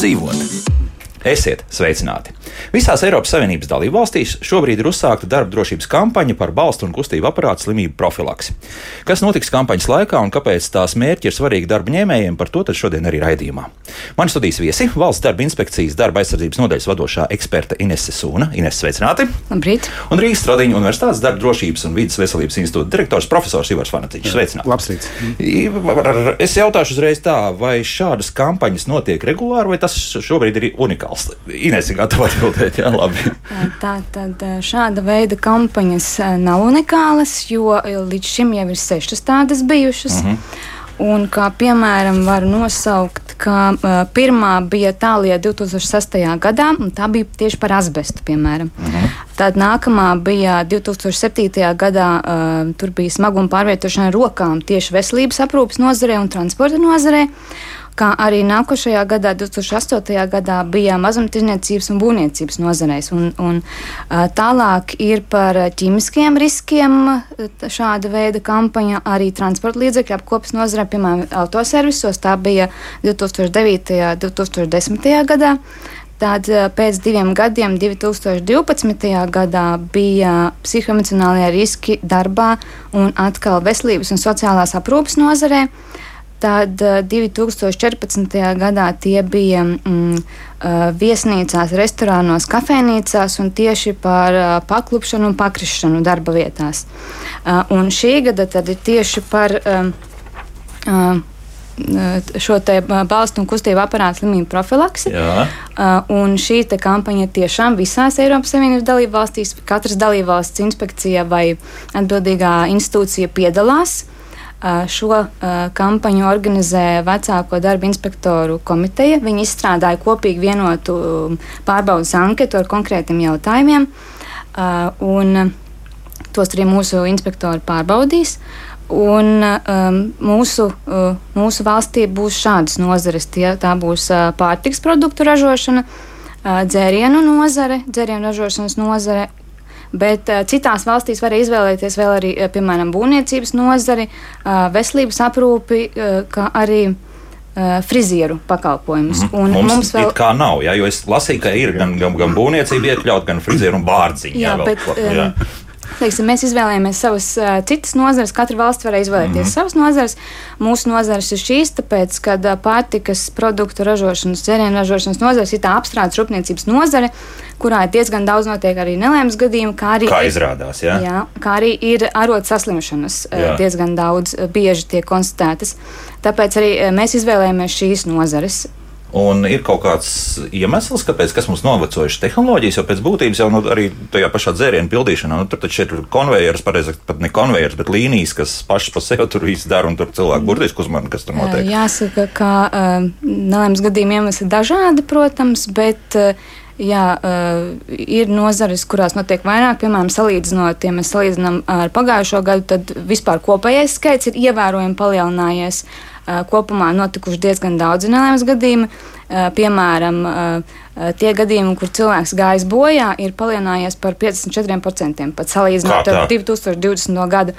labāk dzīvot. Esiet sveicināti! Visās Eiropas Savienības dalībvalstīs šobrīd ir uzsākta darba drošības kampaņa par balstu un kustību aparātu slimību profilaksi. Kas notiks kampaņas laikā un kāpēc tās mērķi ir svarīgi darba ņēmējiem, par to šodien arī raidījumā. Mani studijas viesi - Valsts darba inspekcijas darba aizsardzības nodaļas vadošā eksperta Inese Sūna. Ines, sveicināti! Labrīt! Un Rīgas Stradiņa Universitātes darba drošības un vidas veselības institūta direktors profesors Ivars Vanatiņš. Sveicināti! Labs es jautāšu uzreiz tā, vai šādas kampaņas notiek regulāri, vai tas šobrīd ir unikāls? Ines, ir gatava atbildēt. Jā, labi. Tā tad šāda veida kampaņas nav unikālas, jo līdz šim jau ir sešas tādas bijušas. Uh mhm. -huh. Un kā piemēram var nosaukt, ka uh, pirmā bija Itālijā 2006. gadā, un tā bija tieši par asbestu, piemēram. Uh mhm. -huh. Tad nākamā bija 2007. gadā, uh, tur bija smaguma pārvietošana rokām tieši veselības aprūpas nozarē un transporta nozarē kā arī nākošajā gadā, 2008. gadā, bija mazumtirdzniecības un būvniecības nozareis. Un, un, tālāk ir par ķīmiskiem riskiem šāda veida kampaņa arī transporta līdzekļu apkopes nozarē, piemēram, autoservisos. Tā bija 2009. un 2010. gadā. Tad pēc diviem gadiem, 2012. gadā, bija psihoemocionālie riski darbā un atkal veselības un sociālās aprūpes nozarē. Uh, Tad 2014. Eh, gadā tie bija mm, eh, viesnīcās, restorānos, kafejnīcās un tieši par eh, paklupšanu un pakrišanu darba vietās. Un šī gada tad ir tieši par šo balstu un kustību aparātu slimību profilaksi. Jā. Un šī kampaņa tiešām visās Eiropas Savienības dalībvalstīs, katras dalībvalsts inspekcija vai atbildīgā institūcija piedalās. Šo kampaņu organizē Vecāko darba inspektoru komiteja. Viņi izstrādāja kopīgi vienotu pārbaudas anketu ar konkrētiem jautājumiem, un tos arī mūsu inspektori pārbaudīs. Un, um, mūsu, uh, mūsu valstī būs šādas nozares. Tie, tā būs uh, pārtiks produktu ražošana, uh, dzērienu nozare, dzērienu ražošanas nozare bet uh, citās valstīs var izvēlēties vēl arī, uh, piemēram, būvniecības nozari, uh, veselības aprūpi, kā arī frizieru pakalpojumus. Mm -hmm. Mums, mums vēl tā nav, jā, jo es lasīju, ka ir gan, gan, gan būvniecība iekļaut, gan frizieru un bārdziņu. Jā, jā, bet, vēl, jā. Teiksim, mēs izvēlējāmies savas uh, citas nozares, katra valsts varēja izvēlēties mm -hmm. savas nozares. Mūsu nozares ir šīs, tāpēc, ka uh, pārtikas produktu ražošanas, dzērienu ražošanas nozares ir tā apstrādes rūpniecības nozare, kurā ir diezgan daudz notiek arī nelēmas gadījumu, kā arī, kā izrādās, jā? Jā, kā arī ir arot saslimšanas jā. diezgan daudz bieži tiek konstatētas. Tāpēc arī mēs izvēlējāmies šīs nozares. Un ir kaut kāds iemesls, kāpēc mums novecojušas tehnoloģijas, jo pēc būtības jau nu, arī tajā pašā dzērienu pildīšanā, nu, tur taču ir konvejers, pareizāk, pat ne konvejers, bet līnijas, kas pašas pa sevi tur viss dara, un tur cilvēki burtiski uzmanīgi, kas tur notiek. Jāsaka, ka uh, nelēmas gadījumi iemesli dažādi, protams, bet uh, Jā, uh, ir nozares, kurās notiek vairāk, piemēram, salīdzinot, ja mēs salīdzinām ar pagājušo gadu, tad vispār kopējais skaits ir ievērojami palielinājies. Uh, kopumā notikuši diezgan daudz nelēmas gadījumi. Uh, piemēram, uh, tie gadījumi, kur cilvēks gājis bojā, ir palielinājies par 54%, pat salīdzinot ar 2020. gadu.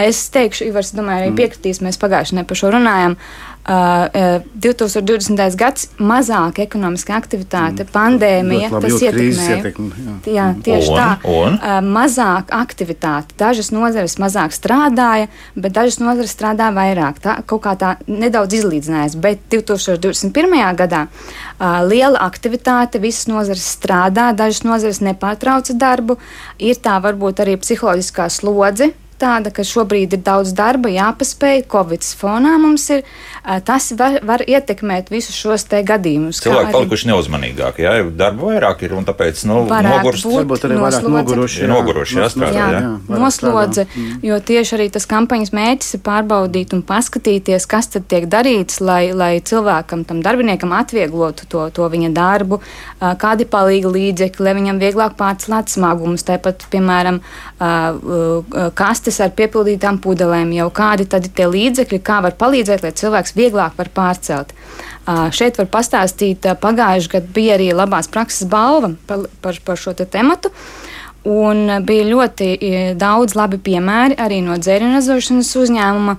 Es teikšu, Ivars, domāju, arī mm. piekritīs, mēs pagājušajā nedēļā par šo runājām. Uh, Uh, 2020. gads mazāka ekonomiska aktivitāte, mm. pandēmija, tas ietekmēja. Ietekmi, jā. jā, tieši un, tā. Un? Uh, mazāk aktivitāte. Dažas nozares mazāk strādāja, bet dažas nozares strādā vairāk. Tā kaut kā tā nedaudz izlīdzinājās, bet 2021. gadā uh, liela aktivitāte, visas nozares strādā, dažas nozares nepārtrauca darbu, ir tā varbūt arī psiholoģiskā slodze tāda, ka šobrīd ir daudz darba, jāpaspēj, Covid fonā mums ir. Tas var, var ietekmēt visus šos te gadījumus. Cilvēki palikuši neuzmanīgāki, jā, darba vairāk ir un tāpēc, nu, nogurst. Varbūt arī vairāk noguruši. Jā, noguruši, jā, strādā, jā. jā, jā noslodze, mm. jo tieši arī tas kampaņas mērķis ir pārbaudīt un paskatīties, kas tad tiek darīts, lai, lai cilvēkam, tam darbiniekam atvieglotu to, to viņa darbu, kādi palīga līdzekļi, lai viņam vieglāk pārcelt smagumus. Tāpat, piemēram, kastes kastes ar piepildītām pudelēm, jau kādi tad ir tie līdzekļi, kā var palīdzēt, lai cilvēks vieglāk var pārcelt. Uh, šeit var pastāstīt, uh, pagājušajā gadā bija arī labās prakses balva par, par, par šo te tematu. Un bija ļoti daudz labi piemēri arī no dzērienu ražošanas uzņēmuma.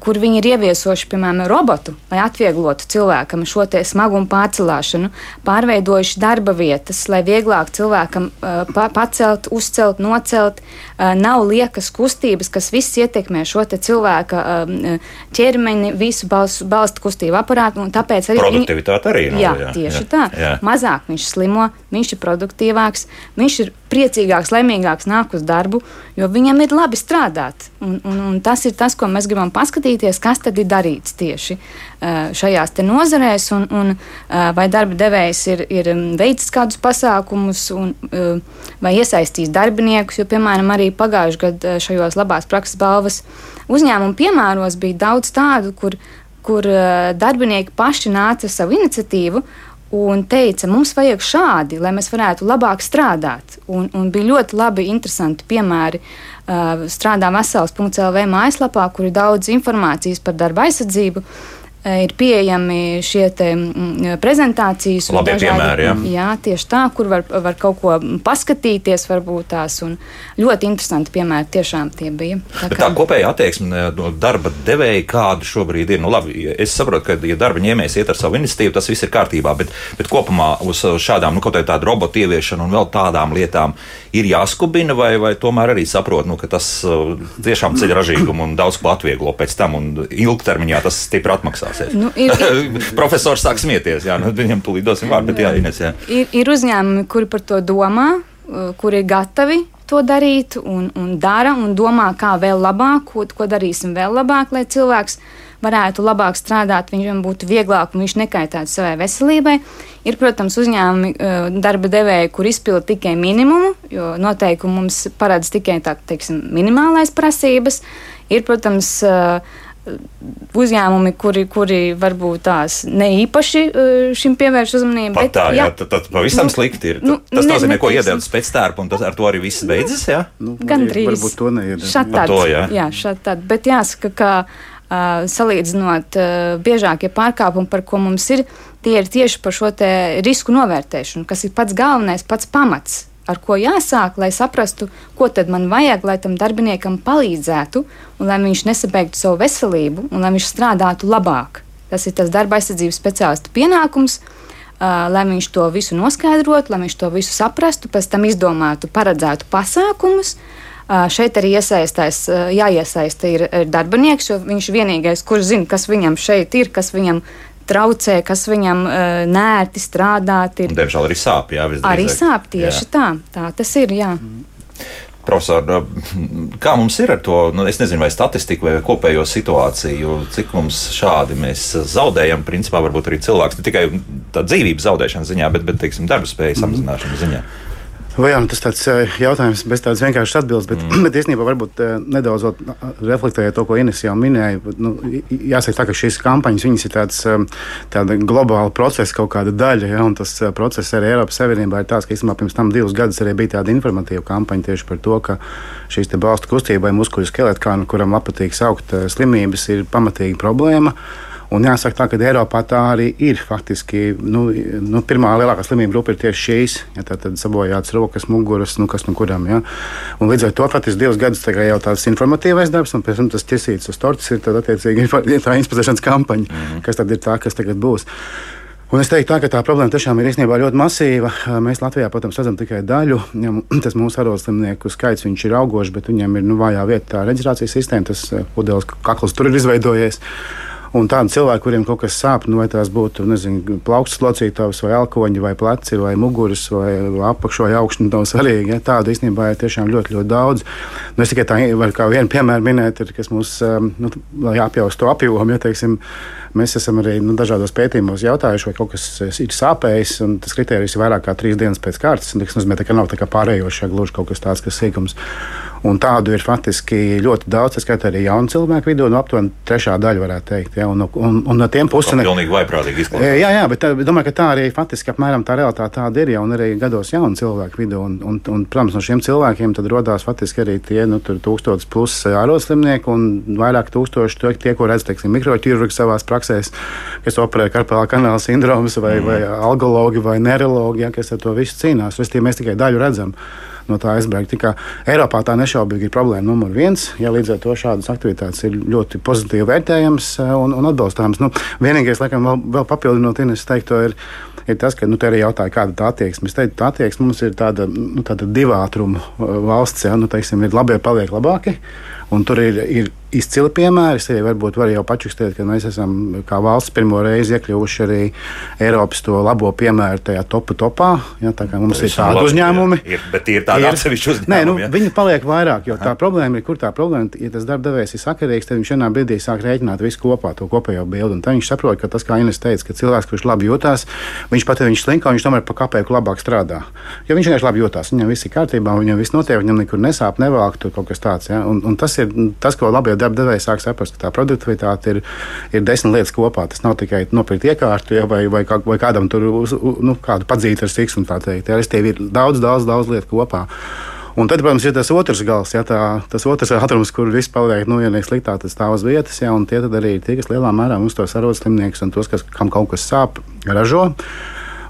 Kur viņi ir ieviesojuši, piemēram, robotu, lai atvieglotu cilvēkam šo smagumu pārcelšanu, pārveidojuši darba vietas, lai vieglāk cilvēkam pa pacelt, uzcelt, nocelt. Nav liekas kustības, kas viss ietekmē šo cilvēka ķermeni, visu balstu, balstu kustību aparātu. Tāpēc arī produktivitāte arī nav. Jā, jā, tieši jā, tā. Jā. Mazāk viņš slimo, viņš ir produktīvāks, viņš ir priecīgāks, laimīgāks nāk uz darbu, jo viņam ir labi strādāt. Un, un, un tas ir tas, ko mēs gribam paskatīties, kas tad ir darīts tieši šajās nozarēs, un, un vai darba devējs ir, ir veicis kādus pasākumus, un, vai iesaistījis darbiniekus. Jo, piemēram, arī pagājušajā gadā šajos labās prakses balvas uzņēmumu piemēros bija daudz tādu, kur, kur darbinieki paši nāca ar savu iniciatīvu un teica, mums vajag šādi, lai mēs varētu labāk strādāt. Un, un bija ļoti labi, interesanti piemēri. Uh, strādā vesels.lv mājaslapā, kur ir daudz informācijas par darba aizsardzību. Ir pieejami šie te, mm, prezentācijas. Labi piemēri, jā. jā, tieši tā, kur var, var kaut ko paskatīties, varbūt tās. Ļoti interesanti piemēri tiešām tie bija. Tā, kā... tā kopēja attieksme no darba devēja, kāda šobrīd ir. Nu, labi, es saprotu, ka, ja darba ņēmējs iet ar savu iniciatīvu, tas viss ir kārtībā, bet, bet kopumā uz šādām, nu, kaut kādā robotu ieviešanu un vēl tādām lietām ir jāskubina, vai, vai tomēr arī saprot, nu, ka tas uh, tiešām ceļ ražīgumu un daudz ko atvieglo pēc tam un ilgtermiņā tas stipri atmaksās smieties. Nu, ir, ir, Profesors sāk smieties, jā, nu, viņam tūlīt dosim vārdu, bet jā, Ines, jā. Ir, ir uzņēmumi, kuri par to domā, uh, kuri ir gatavi to darīt un, un dara un domā, kā vēl labāk, ko, ko darīsim vēl labāk, lai cilvēks varētu labāk strādāt, viņam būtu vieglāk un viņš nekaitētu savai veselībai. Ir, protams, uzņēmumi, uh, darba devēji, kur izpilda tikai minimumu, jo noteikumi mums paredz tikai tā, teiksim, minimālais prasības. Ir, protams, uh, uzņēmumi, kuri, kuri varbūt tās ne īpaši uh, šim pievērš uzmanību. Pat bet, tā, jā, tad, tad pavisam nu, slikti ir. Nu, tas ne, nozīmē, ko iedēļas pēc tērpa, un tas, ar to arī viss beidzas, jā? Nu, Gan drīz. Varbūt to neiedēļas. Šat tad, to, jā. jā, šat tad. Bet jāsaka, ka salīdzinot biežākie pārkāpumi, par ko mums ir, tie ir tieši par šo risku novērtēšanu, kas ir pats galvenais, pats pamats ar ko jāsāk, lai saprastu, ko tad man vajag, lai tam darbiniekam palīdzētu, un lai viņš nesabeigtu savu veselību, un lai viņš strādātu labāk. Tas ir tas darba aizsardzības speciālista pienākums. Uh, lai viņš to visu noskaidrotu, lai viņš to visu saprastu, pēc tam izdomātu, paredzētu pasākumus. Uh, šeit arī iesaistās, jāiesaista ir, darbinieks, jo viņš vienīgais, kurš zina, kas viņam šeit ir, kas viņam traucē, kas viņam uh, nērti strādāt. Ir. Diemžēl arī sāp, jā, visdrīzāk. Arī sāp tieši jā. tā. Tā tas ir, jā. Profesor, kā mums ir ar to? Nu, es nezinu, vai statistika vai kopējo situāciju, cik mums šādi mēs zaudējam, principā, varbūt arī cilvēks ne tikai dzīvības zaudēšanas ziņā, bet, bet teiksim, darba spējas samazināšanas ziņā. Mm. Vai jā, nu, tas tāds eh, jautājums bez tādas vienkāršas atbildes, bet, mm. bet īstenībā varbūt eh, nedaudz reflektējot to, ko Ines jau minēja. Nu, jāsaka, tā, ka šīs kampaņas ir tāds, eh, tāda globāla procesa kaut kāda daļa, ja, un tas process arī Eiropas Savienībā ir tāds, ka īstenībā pirms tam divus gadus arī bija tāda informatīva kampaņa tieši par to, ka šīs balstu kustībai muskuļu skeletkānu, kuram patīk saukt slimības, ir pamatīga problēma. Un jāsaka, tā, ka Eiropā tā arī ir. Faktiski nu, nu, pirmā lielākā slimība grupa ir tieši šīs. Ja, tad sabojāts rokas, muguras, nu, kas no nu kuram. Ja. Un līdz ar to faktiski divus gadus jau tāds informatīvais darbs, un pēc tam tas ķesīts uz tortes ir tad, attiecīgi tā inspirēšanas kampaņa, mm -hmm. kas tad ir tā, kas tagad būs. Un es teiktu, tā, ka tā problēma tiešām ir īstenībā ļoti masīva. Mēs Latvijā, protams, redzam tikai daļu. Tas mūsu arodslimnieku skaits ir augošs, bet viņiem ir nu, vājā vieta tā reģistrācijas sistēma, tas pudeles kakls tur ir izveidojies. Un tādi cilvēki, kuriem kaut kas sāp, nu, vai tās būtu plaukstas locītājs, vai alkoņi, vai pleci, vai muguras, vai apakšā vai augšņi, nav svarīgi. Ja? Tādu īstenībā ir tiešām ļoti, ļoti daudz. Nu, es tikai tā varu kā vienu piemēru minēt, ir, kas mums um, nu, jāpjausta to apjomu. Ja, teiksim, mēs esam arī nu, dažādos pētījumos jautājuši, vai kaut kas ir sāpējis, un tas kriterijs ir vairāk kā trīs dienas pēc kārtas. Tas nozīmē, ka nav tā kā pārējošā gluži kaut kas tāds, kas sīkums. Un tādu ir faktiski ļoti daudz, tas skaitā arī jaunu cilvēku vidū, no nu, aptuveni trešā daļa, varētu teikt. Ja, un, un, un no tiem pusēm. Ir pilnīgi vaiprātīgi izklausās. Jā, jā, bet tā, domāju, ka tā arī faktiski apmēram tā realitāte tāda ir, ja arī gados jaunu cilvēku vidū. Un, un, un, protams, no šiem cilvēkiem tad radās faktiski arī tie, nu, tūkstotis plus āroslimnieku un vairāk tūkstoši tie, tie ko redz, teiksim, mikroķirurgi savās praksēs, kas operē karpēlā kanāla sindromus vai, mm. vai algologi vai neirologi, ja, kas ar to visu cīnās. Mēs tikai daļu redzam. No tā aizbēgt. Tā Eiropā tā nešaubīgi ir problēma numur viens. Ja līdz ar to šādas aktivitātes ir ļoti pozitīvi vērtējamas un, un atbalstāmas. Nu, vienīgais, laikam, vēl, vēl papildinot Ines teikto, ir, ir tas, ka nu, te arī jautāja, kāda tā attieksme. Es teiktu, tā attieksme mums ir tāda, nu, tāda divātruma valsts. Ja? Nu, teiksim, ir labie paliek labāki. Un tur ir, ir izcili piemēri. Es varbūt varu jau pačukstēt, ka mēs esam kā valsts pirmo reizi iekļuvuši arī Eiropas to labo piemēru tajā topu topā. Ja, tā kā mums ir tādi labi, uzņēmumi. Ir, bet ir tādi atsevišķi uzņēmumi. Nē, nu, ja? viņi paliek vairāk, jo tā problēma ir, kur tā problēma, ja tas darbdevējs ir sakarīgs, tad viņš vienā brīdī sāk rēķināt visu kopā, to kopējo bildi. Un tad viņš saprot, ka tas, kā Ines teica, ka cilvēks, kurš labi jūtās, viņš pat ja viņš slinko, viņš tomēr pa kāpēku labāk strādā. Jo viņš vienkārši labi jūtās, viņam viss ir kārtībā, viņam viss notiek, viņam nekur nesāp, nevāk, tur kaut kas tāds. Ja? Un, un tas ir tas, ko labie darba devēji sāk saprast, ka tā produktivitāte ir, ir desmit lietas kopā. Tas nav tikai nopirkt iekārtu ja, vai, vai, kā, vai kādam tur uz, nu, kādu padzīt ar siksnu. Ja, ir daudz, daudz, daudz lietu kopā. Un tad, protams, ir tas otrs gals, ja, tā, tas otrs ātrums, kur viss paliek, nu, ja ne sliktāk, tas stāv uz vietas, ja, tie arī ir tie, kas lielā mērā mums tos arodslimniekus un tos, kas, kam kaut kas sāp, ražo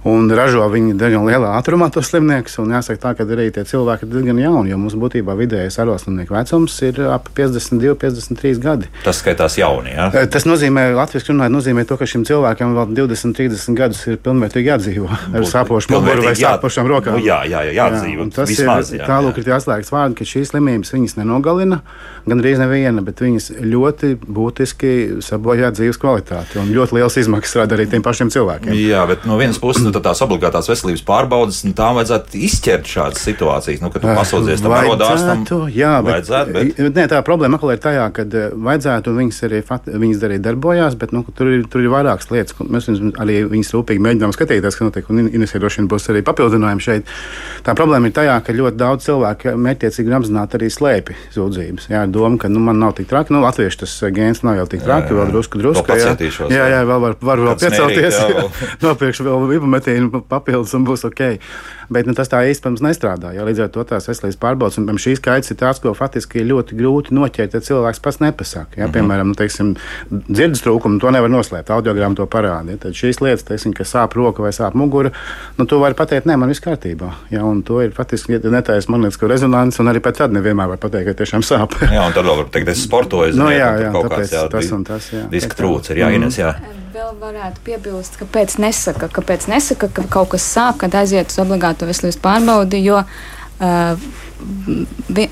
un ražo viņi diezgan lielā ātrumā tos slimniekus. Jāsaka, tā, ka arī tie cilvēki ir diezgan jauni, jo mums būtībā vidējais aroslimnieku vecums ir ap 52, 53 gadi. Tas skaitās jauni. Ja? Tas nozīmē, Latvijas runājot, nozīmē to, ka šim cilvēkam vēl 20, 30 gadus ir pilnvērtīgi jādzīvo ar sāpošu muguru vai sāpošām rokām. Nu, jā, jā, jā, jādzīvo. Jā, tas vismaz, ir tālāk, ir tie atslēgas vārdi, ka šīs slimības viņas nenogalina, gan arī neviena, bet viņas ļoti būtiski sabojā dzīves kvalitāti un ļoti liels izmaksas rada arī tiem pašiem cilvēkiem. Jā, bet no vienas puses nu, tās obligātās veselības pārbaudes, nu, tām vajadzētu izķert šādas situācijas, nu, kad tu pasūdzies tam arodārstam. Jā, vajadzētu, bet, bet... Nē, tā problēma atkal ir tajā, ka eh, vajadzētu, un viņas arī, viņas arī darbojās, bet nu, tur, ir, tur ir vairākas lietas, ko mēs arī viņas rūpīgi mēģinām skatīties, ka notiek, un Inesē droši vien būs arī papildinājumi šeit. Tā problēma ir tajā, ka ļoti daudz cilvēku mērķiecīgi apzināti arī slēpi sūdzības. Jā, doma, ka nu, man nav tik traki, nu, latviešu tas gēns nav jau tik traki, jā, jā. vēl drusku, drusku. Jā, jā, vēl var, var vēl piecelties, nopirkšu vēl ibumetīnu papildus un būs ok. Bet nu, tas tā īstenībā nestrādā. Jā, līdz ar to tās veselības pārbaudas un šīs skaits ir tāds, ko faktiski ir ļoti grūti noķert, ja cilvēks pats nepasaka. Jā, mm -hmm. Piemēram, nu, teiksim, dzirdes trūkumu to nevar noslēpt. Audiogramma to parāda. Ja, tad šīs lietas, teiksim, ka sāp roka vai sāp mugura, nu, tu vari pateikt, nē, man viss kārtībā. Jā, un to ir faktiski ja netaisa magnētisko rezonanci, un arī pēc tam nevienmēr var pateikt, ka tiešām sāp. jā, un tad vēl var teikt, es sportoju. Nu, jā, jā, jā, tāpēc, kāds, jā, tas un tas. Jā, diska trūcis ir jāienes. Jā. Vēl varētu piebilst, kāpēc nesaka, kāpēc nesaka, ka kaut kas sāp, kad aiziet uz obligāto veselības pārbaudi, jo uh,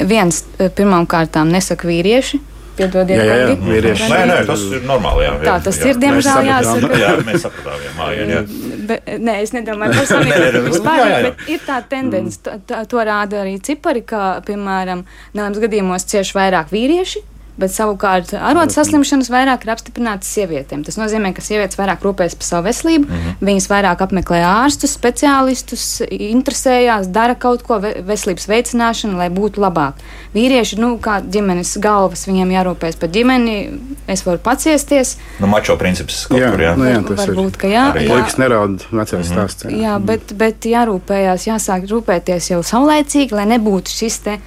viens pirmām kārtām nesaka vīrieši. Piedodiet, jā, jā, jā, vīrieši. Nē, nē, tas ir normāli. Jā, jā, tā tas jā, ir, diemžēl, jāsaka. jā, mēs sapratām, jā, mājā, jā. Bet, nē, es nedomāju, vispār, jā, jā, jā. bet ir tā tendence, to, to, to rāda arī cipari, ka, piemēram, nelēmas gadījumos cieši vairāk vīrieši Bet savukārt arodas saslimšanas vairāk ir apstiprinātas sievietēm. Tas nozīmē, ka sievietes vairāk rūpējas par savu veselību, mm -hmm. viņas vairāk apmeklē ārstus, speciālistus, interesējās, dara kaut ko veselības veicināšanu, lai būtu labāk. Vīrieši, nu, kā ģimenes galvas, viņiem jārūpējas par ģimeni, es varu paciesties. Nu, mačo princips kaut jā, kur, jā. Nu, jā, tas Varbūt, ka jā. jā. Puikas neraud vecais mm -hmm. stāsts. Jā, jā bet, bet jārūpējās, jāsāk rūpēties jau saulēcīgi, lai nebūtu šis te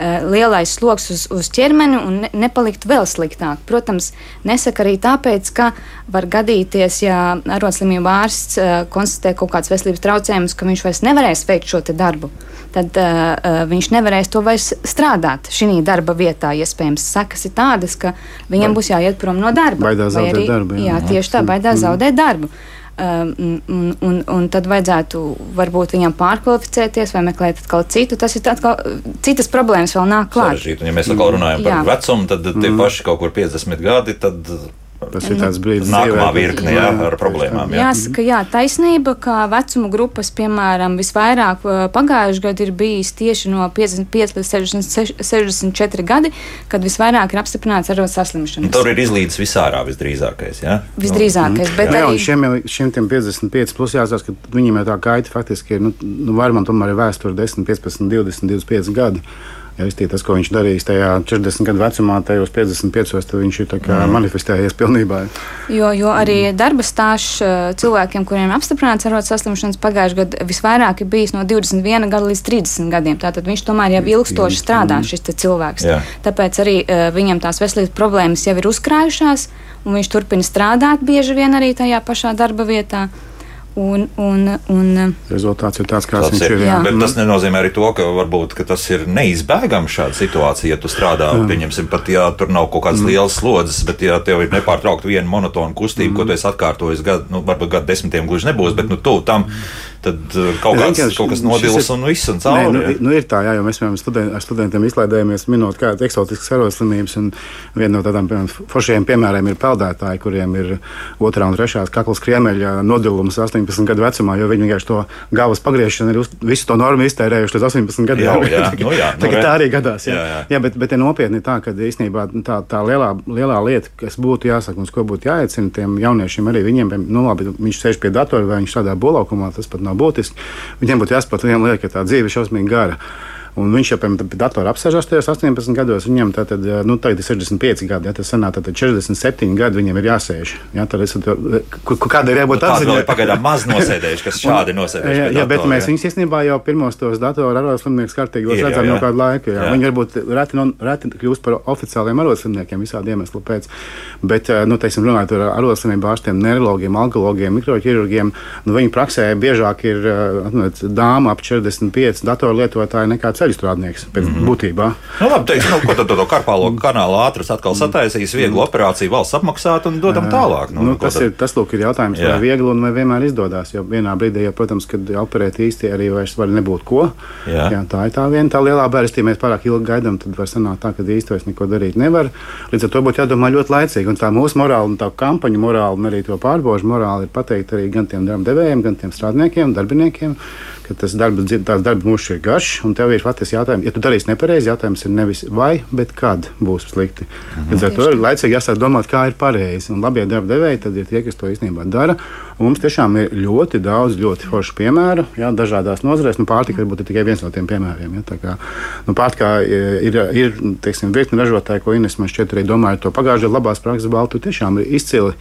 lielais sloks uz, uz ķermeni un ne, nepalikt vēl sliktāk. Protams, nesaka arī tāpēc, ka var gadīties, ja arotslimību ārsts uh, konstatē kaut kādas veselības traucējumus, ka viņš vairs nevarēs veikt šo darbu. Tad uh, viņš nevarēs to vairs strādāt šī darba vietā. Iespējams, sekas ir tādas, ka viņam būs jāiet prom no darba. Baidās zaudēt darbu. Jā, jā tieši tā, baidās zaudēt darbu. Um, un, un, un tad vajadzētu varbūt viņam pārkvalificēties vai meklēt kaut ko citu. Tas ir atkal, citas problēmas vēl nāk klāt. Ja mēs atkal runājam par Jā. vecumu, tad tie mm. paši kaut kur 50 gadi. Tad Tas ir tāds brīdis, kad nākamā virkne jā, ar problēmām. Jā. Jāsaka, jā, taisnība, ka vecuma grupas, piemēram, visvairāk pagājušajā gadā ir bijis tieši no 55 līdz 60, 64 gadi, kad visvairāk ir apstiprināts ar saslimšanu. Tur ir izlīdz visārā visdrīzākais. Jā? Visdrīzākais. Mm. Jā, arī... šiem, šiem 55 plus jāsaka, ka viņiem jau tā gaita faktiski ir, nu, nu vairumam tomēr ir vēsture 10, 15, 20, 25 gadi. Ja, tas, ko viņš darīs tajā 40 gadu vecumā, tajos 55, tad viņš ir mm. manifestējies pilnībā. Jo, jo arī darba stāsts eh, cilvēkiem, kuriem apstiprināts arotas saslimšanas pagājušajā gadā, visvairāk ir bijis no 21 gada līdz 30 gadiem. Tātad viņš tomēr jau ilgstoši strādā, šis cilvēks. Jā. Tāpēc arī uh, viņam tās veselības problēmas jau ir uzkrājušās, un viņš turpina strādāt bieži vien arī tajā pašā darba vietā. Un, un, un, Rezultāts ir tāds, kāds Tas viņš ir. ir. Jā. Bet tas nenozīmē arī to, ka varbūt ka tas ir neizbēgami šāda situācija, ja tu strādā, pieņemsim, pat ja tur nav kaut kādas lielas slodzes, bet ja tev ir nepārtraukti viena monotona kustība, ko tu esi atkārtojis gadu, nu, varbūt gadu desmitiem gluži nebūs, bet nu, tu tam tad uh, kaut, Jā, kāds, vienkārši kaut kas nodils ir- un viss un Nē, cauri. nu, ja. nu ir tā, jā, jo mēs piemēram studen, ar studentiem izklaidējamies, minot kādas eksotiskas arotslimības. un Viena no tādām piemēram, foršiem piemēriem ir peldētāji, kuriem ir otrā un trešā kaklas kriemeļa nodilums 18 gadu vecumā, jo viņi vienkārši to galvas pagriešanu ir uz, visu to normu iztērējuši līdz 18 gadiem. Jau, jā, nu jā, nu Tagad re. tā arī gadās. Jā, Jā, jā, jā. jā. jā bet, bet ir nopietni tā, ka īstenībā tā, tā lielā, lielā lieta, kas būtu jāsaka un uz ko būtu jāiecina tiem jauniešiem, arī viņiem, nu, labi, viņš sēž pie datora vai viņš strādā bolaukumā, tas pat nav būtiski. Viņiem būtu jāsaprot viena lieta, ka tā dzīve ir šausmīgi gara. Un viņš jau pie datora apsēžas tajos 18 gados. Viņam tā tad, nu, tagad ir 65 gadi, ja tas sanāk, tad 47 gadi viņam ir jāsēž. Ja, tad es, kur kādai ir jābūt vēl atziņai? pagaidām maz nosēdējuši, kas šādi nosēdējuši. Jā, pie jā, bet mēs viņus īstenībā jau pirmos tos datoru Ir jau, redzam jau kādu laiku. Jā. Jā. Viņi varbūt reti, non, reti kļūst par oficiāliem arotslimniekiem visādi iemesli pēc. Bet, eh, nu, teiksim, runājot ar arotslimību ārstiem, neirologiem, alkologiem, mikroķirurgiem, nu, viņi praksē biežāk ir eh, atmiet, dāma ap 45 datoru lietotāji nekā ceļu strādnieks pēc mm -hmm. būtībā. Nu, labi, teiks, nu, ko tad to karpālo kanālu ātras atkal sataisīs, vieglu operāciju valsts apmaksāt un dodam tālāk. Nu, nu, ko tas, tad? ir, tas lūk, ir jautājums, Jā. vai viegli un vai vienmēr izdodas. Jo vienā brīdī, jau, protams, kad operēt īsti arī vairs var nebūt ko. Jā. Jā, tā ir tā viena tā lielā bērsta. Ja mēs pārāk ilgi gaidām, tad var sanākt tā, ka vairs neko darīt nevar. Līdz ar to būtu jādomā ļoti laicīgi. Un tā mūsu morāla un tā kampaņa morāla un arī to pārbaužu morāla ir pateikt arī gan tiem darba devējiem, gan tiem strādniekiem, darbiniekiem. Ka Tas darba, tās darba mūžs ir garš, un tev ir patiesi jautājums, ja tu darīsi nepareizi, jautājums ir nevis vai, bet kad būs slikti. Līdz ar to ir laicīgi jāsāk domāt, kā ir pareizi. Un labie darba devēji tad ir tie, kas to īstenībā dara. Un mums tiešām ir ļoti daudz, ļoti foršu piemēru, jā, dažādās nozarēs. Nu, pārtika varbūt ir tikai viens no tiem piemēriem. Jā, kā, nu, pārtikā ir, ir teiksim, virkni ražotāji, ko Ines man šķiet arī domāja to pagājušajā labās prakses baltu. Tiešām ir izcili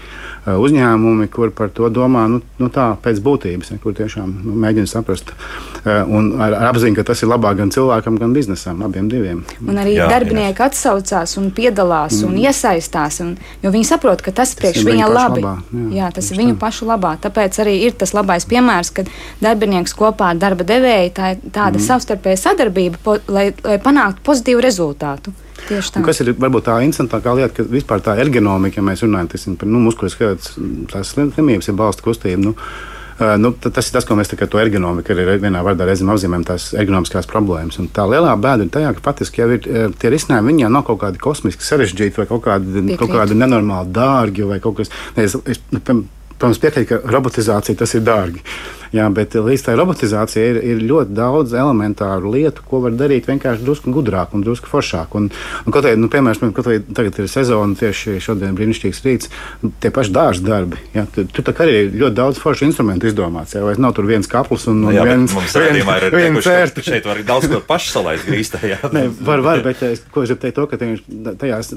uzņēmumi, kur par to domā nu, nu, tā pēc būtības, ja, kur tiešām nu, mēģina saprast. Uh, un ar, ar apziņu, ka tas ir labāk gan cilvēkam, gan biznesam, abiem diviem. Un arī Jā, jā, darbinieki atsaucās un piedalās mm. un iesaistās. Un, jo viņi saprot, ka tas priekš viņa labi. labā, jā, Jā, jā, tas ir viņu tā. pašu labā. Tāpēc arī ir tas labais piemērs, kad darbinieks kopā ar darba devēju tā ir tāda mm. savstarpēja sadarbība, po, lai, lai panāktu pozitīvu rezultātu. Tieši tā. Un kas ir varbūt tā interesantākā lieta, ka vispār tā ergonomika, ja mēs runājam teiksim, par nu, muskuļu tās slimības, ir balsta kustība. Nu, nu, ta- tas ir tas, ko mēs tagad to ergonomiku arī vienā vārdā reizēm apzīmējam, tās ergonomiskās problēmas. Un tā lielā bēda ir tajā, ka faktiski jau ir tie risinājumi, viņi jau nav kaut kādi kosmiski sarežģīti vai kaut kādi, kaut Piekrītu. kādi nenormāli dārgi vai kaut kas. Ne, es, es, Protams, piekrīt, ka robotizācija tas ir dārgi. Jā, bet līdz tai robotizācijai ir, ir ļoti daudz elementāru lietu, ko var darīt vienkārši drusku gudrāk un drusku foršāk. Un, un kaut kādā, nu, piemēram, kaut kādā tagad ir sezona, tieši šodien brīnišķīgs rīts, tie paši dārza darbi. Jā, tur, tur tā kā arī ir ļoti daudz foršu instrumentu izdomāts. Jā, vai nav tur viens kapls un, un Jā, viens, cērta. ka šeit var daudz ko pašu salaist grīstā. jā. Nē, var, var, bet es, ko es gribu teikt, to, ka tajā- tajās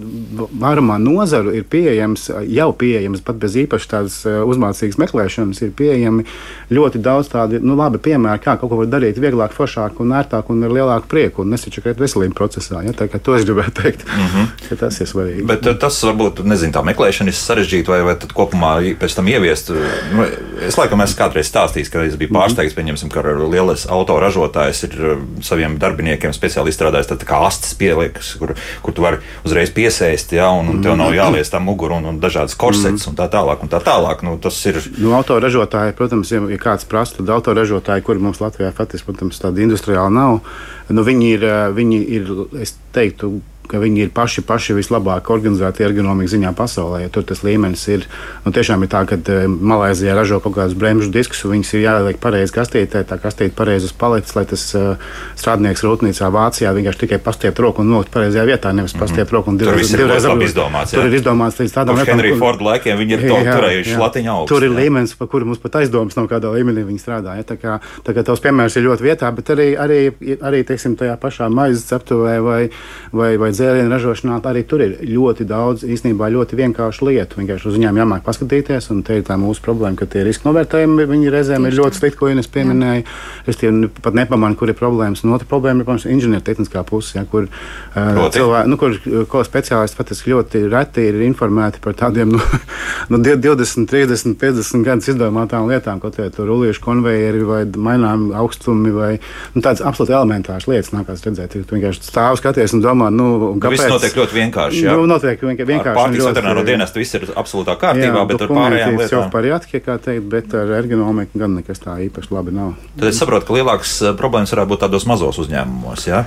vairumā nozaru ir pieejams, jau pieejams, pat bez īpaši tādas eh, uzmācīgas meklēšanas, ir pieejami ļoti daudz tādu nu, labi piemēru, kā kaut ko var darīt vieglāk, foršāk un ērtāk un ar lielāku prieku un nesačakrēt veselību procesā. Ja? Tā kā to es gribēju teikt, mm -hmm. ka tas ir svarīgi. Bet eh, tas varbūt, nezinu, tā meklēšana ir sarežģīta, vai, vai kopumā pēc tam ieviest. Nu, es laikam esmu kādreiz stāstījis, ka es biju pārsteigts, pieņemsim, ka lielais autoražotājs ir eh, saviem darbiniekiem speciāli izstrādājis tādu kā astes pieliekas, kur, kur tu vari uzreiz piesēst, ja, un, un tev nav jālies tā mugura un, un dažādas korsets un tā tālāk. Un tā tālāk. Nu, tas ir Nu, autoražotāji, protams, ja kāds prasa, tad autoražotāji, kuri mums Latvijā faktiski, tādi industriāli nav, nu, viņi ir, eh, viņi ir, es teiktu, ka viņi ir paši, paši vislabāk organizēti ergonomikas ziņā pasaulē. Tur tas līmenis ir nu, tiešām ir tā, ka uh, Malaisijā ražo kaut kādus bremžu diskus, un viņus ir jāieliek pareizi kastītē, tā kastīte pareizi uz paletes, lai tas uh, strādnieks rūpnīcā Vācijā vienkārši tikai pastiept roku un nolikt pareizajā vietā, nevis pastiept roku un divreiz, divreiz labi izdomāts, jā. Tur ir izdomāts līdz tādam lietam, Henrija kur- Forda laikiem, viņi ir to Jā, turējuši jā. latiņu augstu. Tur ir jā. līmenis, par kuru mums pat aizdomas nav, kādā līmenī viņi strādā. Ja? Tā kā, tā kā tavs piemērs ir ļoti vietā, bet arī, arī, arī teiksim, tajā pašā maizes ceptuvē vai, vai, vai dzērienu ražošanā arī tur ir ļoti daudz īstenībā ļoti vienkāršu lietu. Vienkārši uz viņiem jāmāk paskatīties, un te ir tā mūsu problēma, ka tie riska novērtējumi viņi reizēm ir ļoti slikti, ko Ines pieminēja. Es tie pat nepamanu, kur ir problēmas. Un otra problēma ir, protams, inženiertehniskā pusē, ja, kur uh, cilvēki, nu, kur ko speciālisti patiesībā ļoti reti ir informēti par tādiem nu, nu, 20, 30, 50 gadus izdomātām lietām, kaut kā tur rulliešu konvejeri vai mainām augstumi vai nu, tādas absolūti elementāras lietas. Nākās redzēt, tu vienkārši stāv skaties un domā, nu, kāpēc. Tas notiek ļoti vienkārši. Jā, nu, notiek vienkārši. Pārtiks veterināro dienestu viss ir absolūtā kārtībā, jā, bet ar pārējām lietām. Jau par jātkie, kā teikt, bet ar ergonomiku gan nekas tā īpaši labi nav. Tad es saprotu, ka lielākas eh, problēmas varētu būt tādos mazos uzņēmumos. Ja?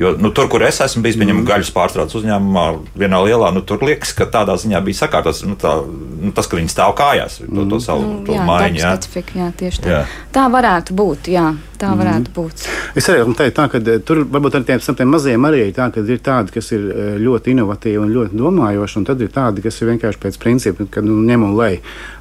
Jo nu, tur, kur es esmu bijis, pieņemot mm. gaļas pārstrādes uzņēmumā, vienā lielā, nu, tur liekas, ka tādā ziņā bija sakārtots nu, tā, nu, tas, ka viņi stāv kājās, to, to mm. savu nu, jā, maiņu. Jā, specifika, jā, tieši tā. Jā. Tā varētu būt, jā, tā mm. varētu būt. Es arī teiktu, tā, ka eh, tur varbūt ar tiem, tiem maziem arī tā, ir tādi, kas ir eh, ļoti inovatīvi un ļoti domājoši, un tad ir tādi, kas ir vienkārši pēc principa, ka nu, ņem un lej,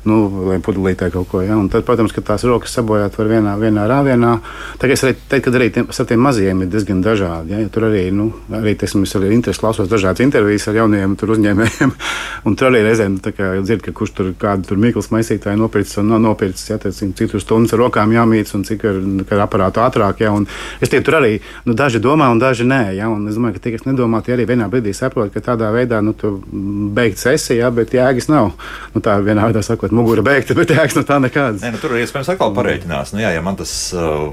nu, lai pudelītē kaut ko. Ja? Un tad, protams, ka tās rokas sabojāt var vienā, vienā rāvienā. Tā kā es arī teiktu, ka arī tiem, ar tiem maziem ir diezgan dažādi. Ja? Tur arī nu, arī teiksim, es arī interesi klausos dažādas intervijas ar jauniem uzņēmējiem. tur arī reizēm dzird, ka kurš tur kādu tur mīklas maisītāju nopircis un nopircis, ja, teiksim, cik tur stundas ar rokām jāmīc un cik ar, ar aparātu ātrāk. Ja, es tie tur arī nu, daži domā un daži nē. Ja, un es domāju, ka tie, kas nedomā, tie arī vienā brīdī saprot, ka tādā veidā nu, beigt sesija, ja, bet jēgas nav. Nu, tā vienā veidā sakot, mugura beigta, bet jēgas no tā nekādas. Nē, nu, tur ir iespējams atkal parēķinās. Nu, jā, ja man tas uh,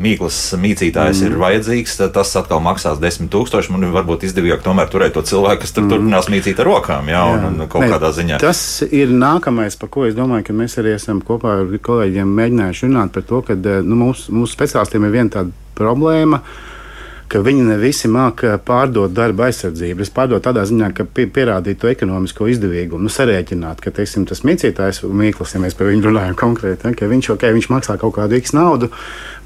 mīklas mīcītājs mm. ir vajadzīgs, tad tas atkal maksās 10,000. Man varbūt izdevīgāk tomēr turēt to cilvēku, kas tur mm. turpinās mīcīt ar rokām. Jā, jā. Un, un kaut ne, kādā ziņā. Tas ir nākamais, par ko es domāju, ka mēs arī esam kopā ar kolēģiem mēģinājuši runāt par to, ka eh, nu, mūsu, mūsu speciālistiem ir viena tāda problēma. Uh, ka viņi ne visi māca pārdot darba aizsardzību. Es pārdodu tādā ziņā, ka pierādīt to ekonomisko izdevīgumu, nu, sarēķināt, ka teiksim, tas mīcītājs, Mīkls, ja mēs par viņu runājam konkrēti, ja, ka viņš, okay, viņš maksā kaut kādu x naudu,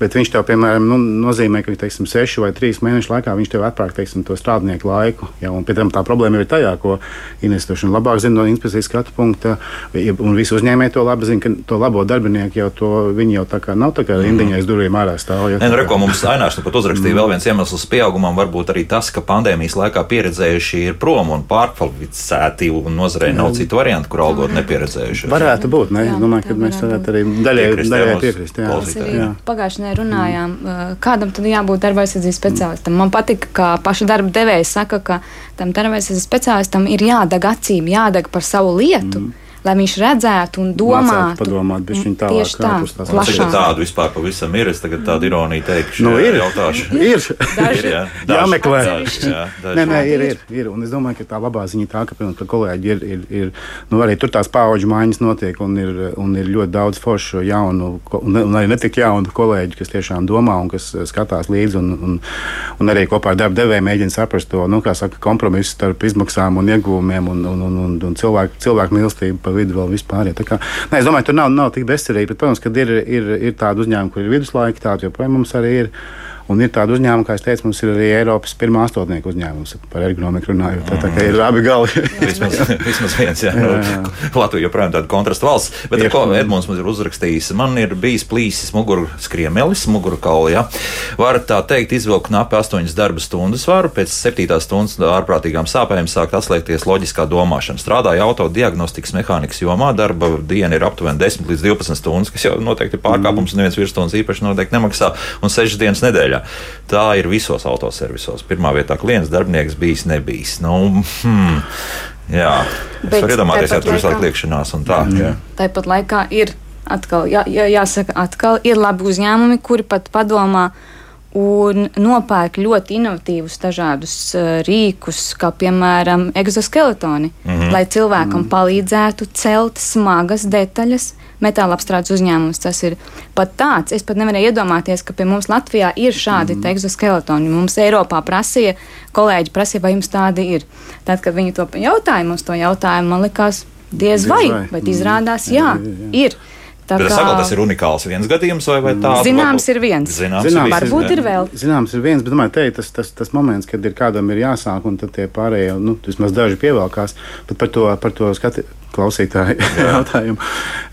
bet viņš tev, piemēram, nu, nozīmē, ka teiksim, sešu vai trīs mēnešu laikā viņš tev atpērk teiksim, to strādnieku laiku. Ja, un tam tā problēma ir tajā, ko institūcija labāk zina no inspekcijas skatu punkta, un visi uzņēmēji to labi zina, ka to labo darbinieku jau to viņi jau tā kā nav tā kā rindiņais durvīm ārā stāv. Ja, Nē, nu, reko, mums Ainārs nu pat uzrakstīja vēl viens iemesls iemesls pieaugumam var būt arī tas, ka pandēmijas laikā pieredzējuši ir prom un pārkvalificēti, un nozarei nav citu variantu, kur algot nepieredzējuši. Varētu būt, ne? Jā, domāju, ka mēs varētu arī daļai piekrist. Pagājušajā nedēļā runājām, uh, kādam tad jābūt darba aizsardzības speciālistam. Man patika, ka paša darba devēja saka, ka tam darba aizsardzības speciālistam ir jādeg acīm, jādeg par savu lietu. Mm lai viņš redzētu un domātu. Padomāt, viņš viņu tālāk tieši tā, plašāk. Tādu vispār pavisam ir, es tagad tādu ironiju teikšu. Nu, ir, jautāšu. ir, ir jā, daži, jāmeklē. Daži, jā, daži. Nē, nē, ir, ir, ir, un es domāju, ka tā labā ziņa tā, ka, piemēram, kolēģi ir, ir, ir, nu arī tur tās paauģu maiņas notiek, un ir, un ir ļoti daudz foršu jaunu, un, un arī netik jaunu kolēģi, kas tiešām domā un kas skatās līdzi, un, un, un arī kopā ar darba devēju mēģina saprast to, nu, kā saka, kompromisu starp izmaksām un ieguvumiem un, un, un, un, un cilvēku, cilvēku mīlestību vidu vēl vispār. Ja. Kā, nē, es domāju, tur nav, nav tik bezcerīgi, bet, protams, ka ir, ir, ir tādi uzņēmumi, kur ir viduslaiki, tādi joprojām mums arī ir. Un ir tādi uzņēmumi, kā es teicu, mums ir arī Eiropas pirmā astotnieka uzņēmums par ergonomiku runājot. Tā, tā kā ir abi gali. vismaz, vismaz viens, jā. jā, jā. Latvija joprojām tāda kontrasta valsts. Bet ar ko Edmunds mums ir uzrakstījis? Man ir bijis plīsis muguru skriemelis, muguru kauli, jā. Var tā teikt, izvilkt knapi astoņas darba stundas varu, pēc septītās stundas ārprātīgām sāpēm sākt atslēgties loģiskā domāšana. Strādāju auto diagnostikas mehānikas jomā, darba diena ir aptuveni 10 līdz 12 stundas, kas jau noteikti ir pārkāpums, mm. un neviens virsstundas īpaši noteikti nemaksā, un 6 dienas nedēļā nedēļā. Tā ir visos autoservisos. Pirmā vietā klients, darbinieks bijis, nebijis. Nu, hmm, jā, es varu iedomāties, ja tur visu laiku liekšanās un tā. Mm. Tāpat laikā ir atkal, jā, jā, jāsaka, atkal ir labi uzņēmumi, kuri pat padomā un nopērk ļoti inovatīvus dažādus uh, rīkus, kā piemēram exoskeletoni, mm -hmm. lai cilvēkam mm -hmm. palīdzētu celt smagas detaļas. Metāla apstrādes uzņēmums tas ir pat tāds. Es pat nevarēju iedomāties, ka pie mums Latvijā ir šādi mm -hmm. exoskeletoni. Mums Eiropā prasīja, kolēģi prasīja, vai jums tādi ir. Tad, kad viņi to jautāja, mums to jautājumu, man likās, diez, diez vai, vai. bet izrādās, jā, jā, jā, jā. ir. Tā Bet kā- saku, tas ir unikāls viens gadījums, vai, vai tāds Zināms ir viens. Zināms, Zināms ir Varbūt ir vēl. Zināms, ir viens, bet domāju, te tas, tas, tas moments, kad ir kādam ir jāsāk, un tad tie pārējie, nu, vismaz daži pievelkās. Bet par to, par to skati, klausītāju jautājumu.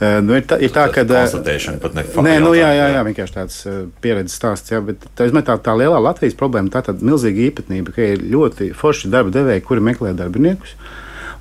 Eh, nu, ir tā, ir tā ka. konstatēšana, pat ne fakta Nē, nu, jā, jā, jā. jā, vienkārši tāds uh, pieredzes stāsts. Jā, bet tā, tā, tā lielā Latvijas problēma tā ir tāda milzīga īpatnība, ka ir ļoti forši darba devēji, kuri meklē darbiniekus.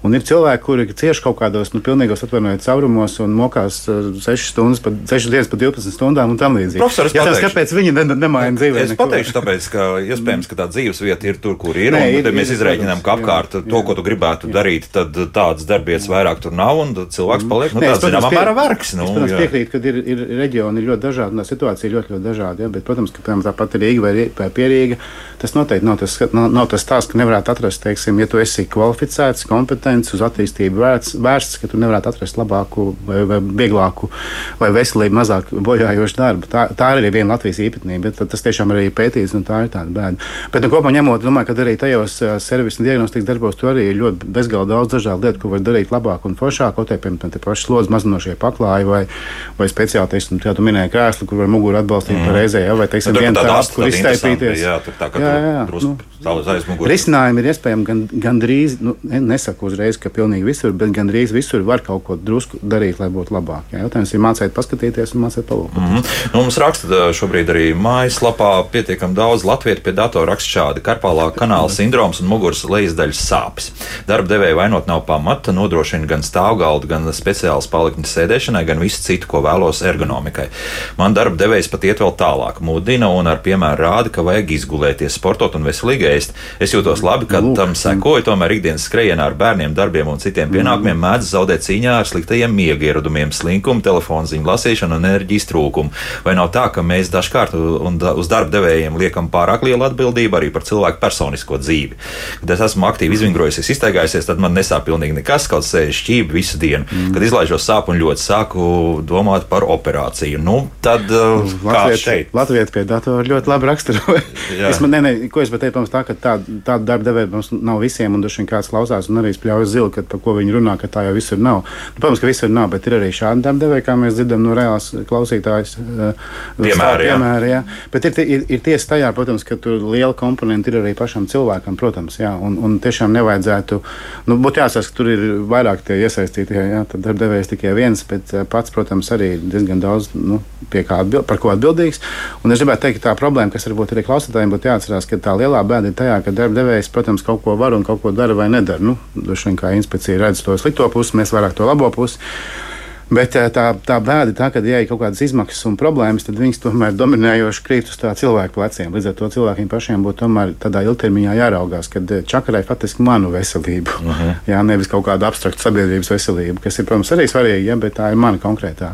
Un ir cilvēki, kuri cieši kaut kādos nu, pilnīgos atvainojiet caurumos un mokās uh, 6 stundas, pa, 6 dienas pa 12 stundām un tam līdzīgi. Profesor, es Jā, tas, kāpēc viņi ne, nemaina dzīvē? Es neko? pateikšu, tāpēc, ka iespējams, ka tā dzīves vieta ir tur, kur ir. Nē, un ir- tad mēs ir, izrēķinām, ka apkārt jā, to, jā. ko tu gribētu darīt, tad tādas darbietas vairāk tur nav, un cilvēks paliek nu, Nē, tāds zināmā mērā vergs. Nu, es, protams, jā. piekrītu, ka ir, ir reģioni ir ļoti dažādi, un tā situācija ir ļoti, ļoti dažāda. Ja? Bet, protams, ka piemēram, tāpat Rīga vai, vai Pierīga, tas noteikti nav tas, nav, nav tas stāsts, ka nevarētu atrast, teiksim, ja tu esi kvalificēts, kompetents, uz attīstību vērts, vērsts, ka tu nevarētu atrast labāku vai, vai vieglāku vai veselību mazāk bojājošu darbu. Tā, tā ir arī viena Latvijas īpatnība, bet tas tiešām ir arī pētīts, un tā ir tāda bēda. Bet, nu, kopumā ņemot, domāju, ka arī tajos uh, servisu un diagnostikas darbos tur arī ir ļoti bezgalīgi daudz dažādu lietu, ko var darīt labāk un foršāk, kaut arī, piemēram, tie paši slodzi mazinošie paklāji vai, vai speciāli, teiksim, kā tu minēji, krēslu, kur var muguru atbalstīt mm. pareizē, ja? vai, teiksim, Tur, viena tāda kur iztaipīties. Jā, tā kā Jā, jā, jā. Nu. Risinājumi ir iespējami gan, gandrīz, nu, ne- nesaku uzreiz, ka pilnīgi visur, bet gandrīz visur var kaut ko drusku darīt, lai būtu labāk. Jā, jautājums ir mācīt, paskatīties un mācīt palūkot. Mm -hmm. nu, mums raksta šobrīd arī mājaslapā pietiekami daudz latviešu pie datora raksta šādi - karpālā kanāla sindroms un muguras lejas daļas sāpes. Darba devēja vainot nav pamata, nodrošina gan stāvgaldu, gan speciāls paliknes sēdēšanai, gan visu citu, ko vēlos ergonomikai. Man darba devējs pat iet vēl tālāk, mudina un ar piemēru rāda, ka vajag izgulēties, sportot un veselīgi ēst. Es jūtos labi, kad Lūk. tam sekoju, tomēr ikdienas skrejienā ar bērniem, darbiem un citiem pienākumiem mēdz zaudēt cīņā ar sliktajiem miega ieradumiem, slinkumu, telefonu ziņu lasīšanu un enerģijas trūkumu. Vai nav tā, ka mēs dažkārt uz darba devējiem liekam pārāk lielu atbildību arī par cilvēku personisko dzīvi? Kad es esmu aktīvi izvingrojusies, iztaigājusies, tad man nesāp pilnīgi nekas, kaut sēž šķīvi visu dienu. Mm. Kad izlaižos sāpju un ļoti sāku domāt par operāciju, nu, tad uh? Latvijas pie datora ļoti labi raksturoja. Es, man- nē, nē, ko es pateicu, protams, tā, ka tā, tāda darba devēja mums nav visiem, un droši vien kāds klausās un arī spļaujas zili, ka par ko viņi runā, ka tā jau visur nav. Nu, protams, ka visur nav, bet ir arī šādi darba devēji, kā mēs dzirdam no reālās klausītājas. eh, Piemēri, jā. piemēri, jā. Bet ir, ir, ir tiesa tajā, protams, ka tur liela komponenta ir arī pašam cilvēkam, protams, jā, un, un tiešām nevajadzētu, nu, būtu jāsaka, ka tur ir vairāk tie iesaistītie, jā, tad darba devējs tikai viens, bet eh, pats, protams, arī diezgan daudz, nu, pie kā atbild, par ko atbildīgs. Un es gribētu teikt, ka tā problēma, kas varbūt arī klausītājiem būtu jāatcerās, ka tā lielā bēda ir tajā, ka darba devējs, protams, kaut ko var un kaut ko dara vai nedara. Nu, droši vien kā inspekcija redz to slikto pusi, mēs vairāk to labo pusi. Bet eh, tā, tā bēda ir tā, ka, ja ir kaut kādas izmaksas un problēmas, tad viņas tomēr dominējoši krīt uz tā cilvēku pleciem. Līdz ar to cilvēkiem pašiem būtu tomēr tādā ilgtermiņā jāraugās, ka eh, čakarai faktiski manu veselību, uh -huh. jā, nevis kaut kādu abstraktu sabiedrības veselību, kas ir, protams, arī svarīgi, ja, bet tā ir mana konkrētā.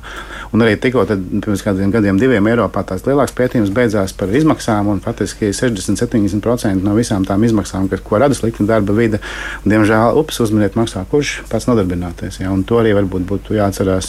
Un arī tikko tad, pirms kādiem gadiem, diviem Eiropā tās lielākas pētījums beidzās par izmaksām, un faktiski 60-70% no visām tām izmaksām, kas, ko rada slikta darba vide, diemžēl ups uzminiet maksā kurš pats nodarbināties. Ja, un to arī varbūt būtu jāatcerās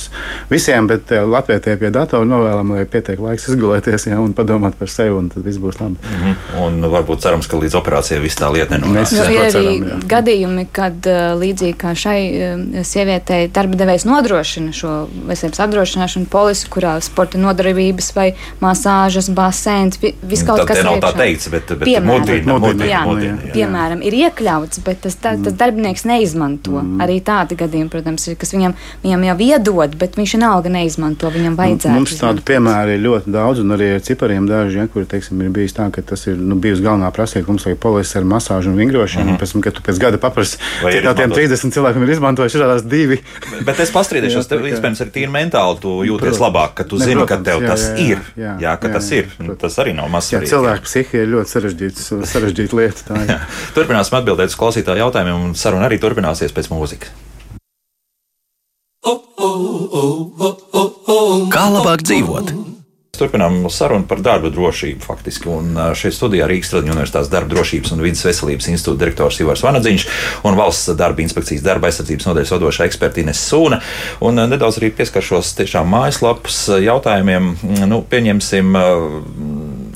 visiem, bet eh, Latvijai pie datora novēlam, lai pietiek laiks izgulēties ja, un padomāt par sevi, un tad viss būs labi. Mm -hmm. Un varbūt cerams, ka līdz operācijai viss tā lieta nenonāks. Jā, ir arī jā. gadījumi, kad uh, līdzīgi kā šai uh, sievietei darba devējs nodrošina šo veselības apdrošināšanu polisi, kurā sporta nodarbības vai masāžas, basēns, vi- viss kaut Tad kas te nav tā teikts, bet, bet Piemēram. Mudina, mudina, Jā, mudina, jā. Piemēram, ir iekļauts, bet tas, tā, tas darbinieks neizmanto. Mm. Arī tādi gadījumi, protams, ir, kas viņam, viņam jau iedod, bet viņš vienalga neizmanto. Viņam vajadzētu. Mums tādu piemēru ir ļoti daudz, un arī ar cipariem daži, ja, kur teiksim, ir bijis tā, ka tas ir nu, bijusi galvenā prasība, ka mums vajag polises ar masāžu un vingrošanu. Mm -hmm. Pēc tam, kad tu pēc gada paprasti, cik no tiem izmantots? 30 cilvēkiem ir izmantojuši šādās divi. Bet es pastrīdēšos, tev iespējams ir tīri mentāli, tu jūties Protams. labāk, ka tu Ne, zini, ka protams, tev jā, tas jā, ir. jā, Jā, ka jā, tas jā, ir. protams. Tas arī nav mazs cilvēku psihe ir ļoti sarežģīta lieta. Turpināsim atbildēt uz klausītāju jautājumiem, un saruna arī turpināsies pēc mūzikas. Kā labāk dzīvot? Turpinām sarunu par darba drošību. Faktiski. Un šeit studijā Rīgas Tradiņu Universitātes darba drošības un vidas veselības institūta direktors Ivars Vanadziņš un valsts darba inspekcijas darba aizsardzības nodaļas vadošā eksperta Ines Sūna. Un nedaudz arī pieskaršos tiešām mājaslapas jautājumiem. Nu, pieņemsim,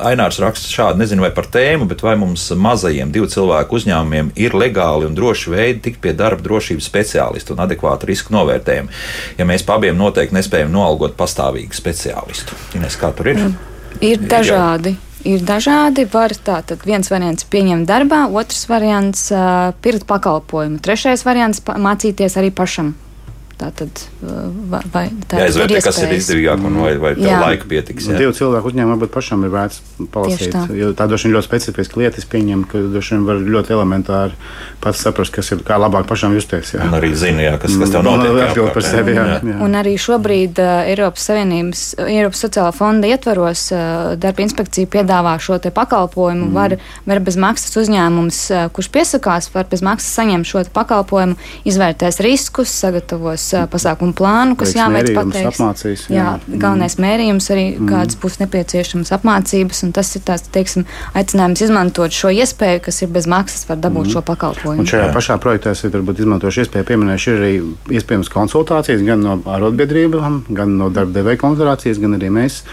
Ainārs raksta šādi, nezinu vai par tēmu, bet vai mums mazajiem divu cilvēku uzņēmumiem ir legāli un droši veidi tikt pie darba drošības speciālistu un adekvātu risku novērtējumu, ja mēs pa abiem noteikti nespējam noalgot pastāvīgu speciālistu. Ines, kā tur ir? Ir dažādi. Ir dažādi. Var tātad viens variants pieņemt darbā, otrs variants uh, pirkt pakalpojumu, trešais variants mācīties arī pašam Tātad, vai, vai tā jāizvērtē, ir kas ir izdevīgāk un vai, vai tev laika pietiks. Jā. Divu cilvēku uzņēmumu varbūt pašam ir vērts palasīt. Tā. Jo tā droši vien ļoti specifiska lieta, es pieņemu, ka droši vien var ļoti elementāri pats saprast, kas ir, kā labāk pašam justies. Jā. Un arī zini, jā, kas, kas tev mm, notiek. Jā, par sevi, jā. Jā. Un arī šobrīd uh, Eiropas Savienības, Eiropas sociālā fonda ietvaros uh, darba inspekcija piedāvā šo te pakalpojumu. Mm. Var, var bez maksas uzņēmums, uh, kurš piesakās, var bez maksas saņemt šo pakalpojumu, izvērtēs riskus, sagatavos pasākumu plānu, kas jāveic pateiks. Apmācīs, jā. jā, galvenais mērījums arī, mm. kādas būs nepieciešamas apmācības, un tas ir tāds, teiksim, aicinājums izmantot šo iespēju, kas ir bez maksas, var dabūt mm. šo pakalpojumu. Un šajā jā. pašā projektā es varbūt izmantošu iespēju pieminēšu arī iespējams konsultācijas gan no arotbiedrībām, gan no darba devēja konsultācijas, gan arī mēs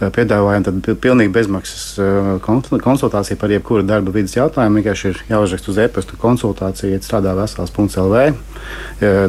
piedāvājam pilnīgi bezmaksas konsultāciju par jebkuru darba vidas jautājumu. Vienkārši ir jāuzraksta uz e-pasta konsultācija, strādā vesels.lv.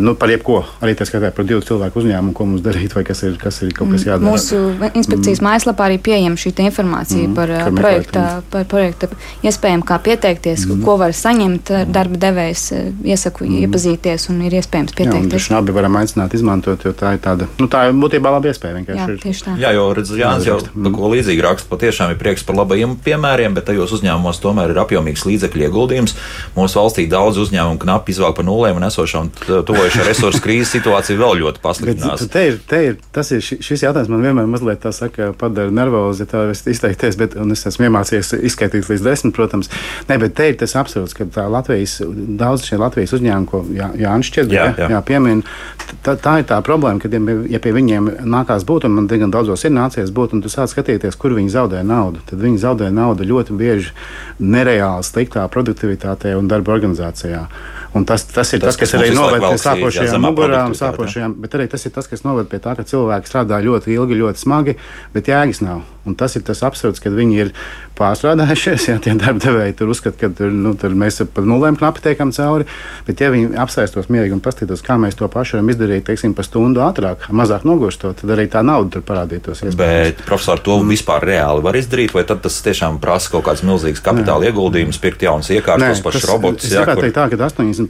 Nu, par jebko, arī tā skatā par divu cilvēku uzņēmumu, ko mums darīt, vai kas ir, kas ir kaut kas jādara. Mūsu inspekcijas mm. mājaslapā arī pieejama šī informācija mm. par, projekta, par projekta iespējām, kā pieteikties, mm. ko var saņemt darba devējs. Iesaku mm. iepazīties un ir iespējams pieteikties. Jā, abi varam aicināt izmantot, jo tā ir tāda, nu, tā ir būtībā laba iespēja. Jā, tieši tā. Jā, jo redz, Jānis jau mm. ko līdzīgi raksta, patiešām ir prieks par labajiem piemēriem, bet tajos uzņēmumos tomēr ir apjomīgs līdzekļu ieguldījums. Mūsu valstī daudz uzņēmumu knapi izvēl par nulēm un esošā un tuvojušā resursu krīzes situācija vēl ļoti pasliktinās. Te ir, te ir, tas ir šis jautājums man vienmēr mazliet tā saka, padara nervozi, ja tā var izteikties, bet es esmu iemācījies izskaitīt līdz desmit, protams. Ne, bet te ir tas absurds, ka tā Latvijas, daudz šie Latvijas uzņēmumi, ko Jā, Jānis šķiet, jā, jā. Jā, piemin, tā, tā ir tā problēma, ka, ja pie viņiem nākās būt, un man diezgan daudzos ir nācies būt, un tu sāc skatīties, kur viņi zaudē naudu. Tad viņi zaudē naudu ļoti bieži nereāli sliktā produktivitātē un darba organizācijā. Un tas, tas ir tas, tas kas, kas arī noved pie sāpošajām mugurām, sāpošajām, bet arī tas ir tas, kas noved pie tā, ka cilvēki strādā ļoti ilgi, ļoti smagi, bet jēgas nav. Un tas ir tas absurds, kad viņi ir pārstrādājušies. Ja tie darbdevēji tur uzskata, ka tur, nu, tur mēs par nulēm knapi tiekam cauri. Bet, ja viņi apsēstos mierīgi un paskatītos, kā mēs to pašu varam izdarīt, teiksim, pa stundu ātrāk, mazāk noguršot, tad arī tā nauda tur parādītos. Iespējams. Bet, profesor, to vispār reāli var izdarīt, vai tas tiešām prasa kaut kāds milzīgs kapitāla ieguldījums, pirkt jaunas iekārtas, pašus robotus? Es gribētu teikt tā, ka 80%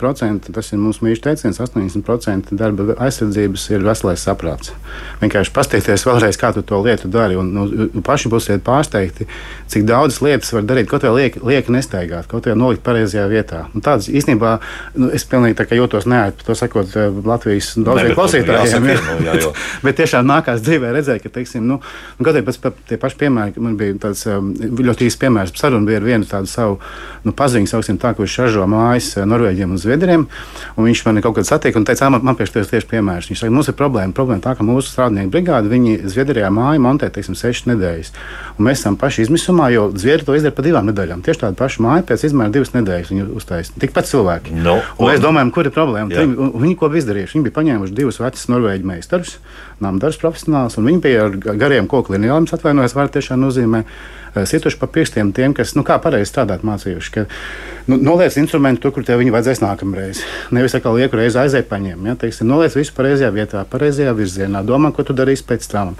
tas ir mūsu mīļš teiciens, 80% darba aizsardzības ir veselais saprāts. Vienkārši paskatīties vēlreiz, kā tu to lietu dari. Un, nu, paši būsiet pārsteigti, cik daudzas lietas var darīt, kaut vai lieki, lieki nestaigāt, kaut vai nolikt pareizajā vietā. Un tādas īstenībā nu, es pilnīgi jūtos neērti to sakot eh, Latvijas daudziem klausītājiem. Nu, jā, jā, bet tiešām nākās dzīvē redzēt, ka, teiksim, nu, kaut arī pēc tie paši piemēri, man bija tāds um, ļoti īsts piemērs, saruna bija ar vienu tādu savu nu, paziņu, sauksim tā, kurš šažo mājas eh, Norvēģiem un Zviedriem, un viņš man kaut kad satiek un teica, man, man priekš tieši piemērs. Viņš saka, mums ir problēma, problēma tā, ka mūsu strādnieku brigāde, viņi Zviedrijā māju montē, teiksim, sešas nedēļas. Un mēs esam paši izmisumā, jo Zviedri to izdara pa divām nedēļām. Tieši tādu pašu māju pēc izmēra divas nedēļas viņi uztaisīja. Tikpat cilvēki. No, un, un mēs domājam, kur ir problēma. Viņi, viņi ko bija izdarījuši? Viņi bija paņēmuši divus vecus norvēģu meistarus, nāmdarbs profesionāls, un viņi bija ar gariem koku lineāliem, atvainojos, var tiešām nozīmē Eh, situši pa pirkstiem tiem, kas nu, kā pareizi strādāt mācījuši. Ka, nu, noliec instrumentu tur, kur tev viņi vajadzēs nākamreiz. Nevis atkal lieku reizi aiziet paņem. Ja? Teiksim, noliec visu pareizajā vietā, pareizajā virzienā, domā, ko tu darīsi pēc tam.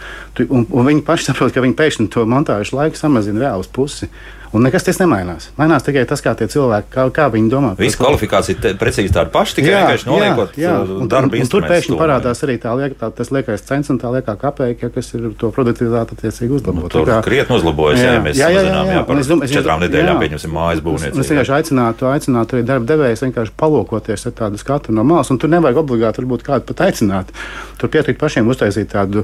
Un, un viņi paši saprot, ka viņi pēkšņi to montāžu laiku samazina reāli uz pusi. Un nekas tas nemainās. Mainās tikai tas, kā tie cilvēki, kā, kā viņi domā. Visa kvalifikācija te, precīzi tāda paša, tikai vienkārši noliekot jā, jā. Uh, un, darba un tur pēkšņi parādās arī tā, liek, tā tas liekais cents un tā liekā kapēka, kas ir to produktivitāti attiecīgi uzlabot. Nu, tur krietni uzlabojas, jā, ja mēs jā, jā, jā, jā, jā. par es, es, četrām nedēļām pieņemsim mājas būvniecību. Es vienkārši aicinātu, aicinātu arī darba devējus vienkārši palūkoties ar tādu skatu no malas, un tur nevajag obligāti varbūt kādu pat aicināt. Tur pietiek pašiem uztaisīt tādu,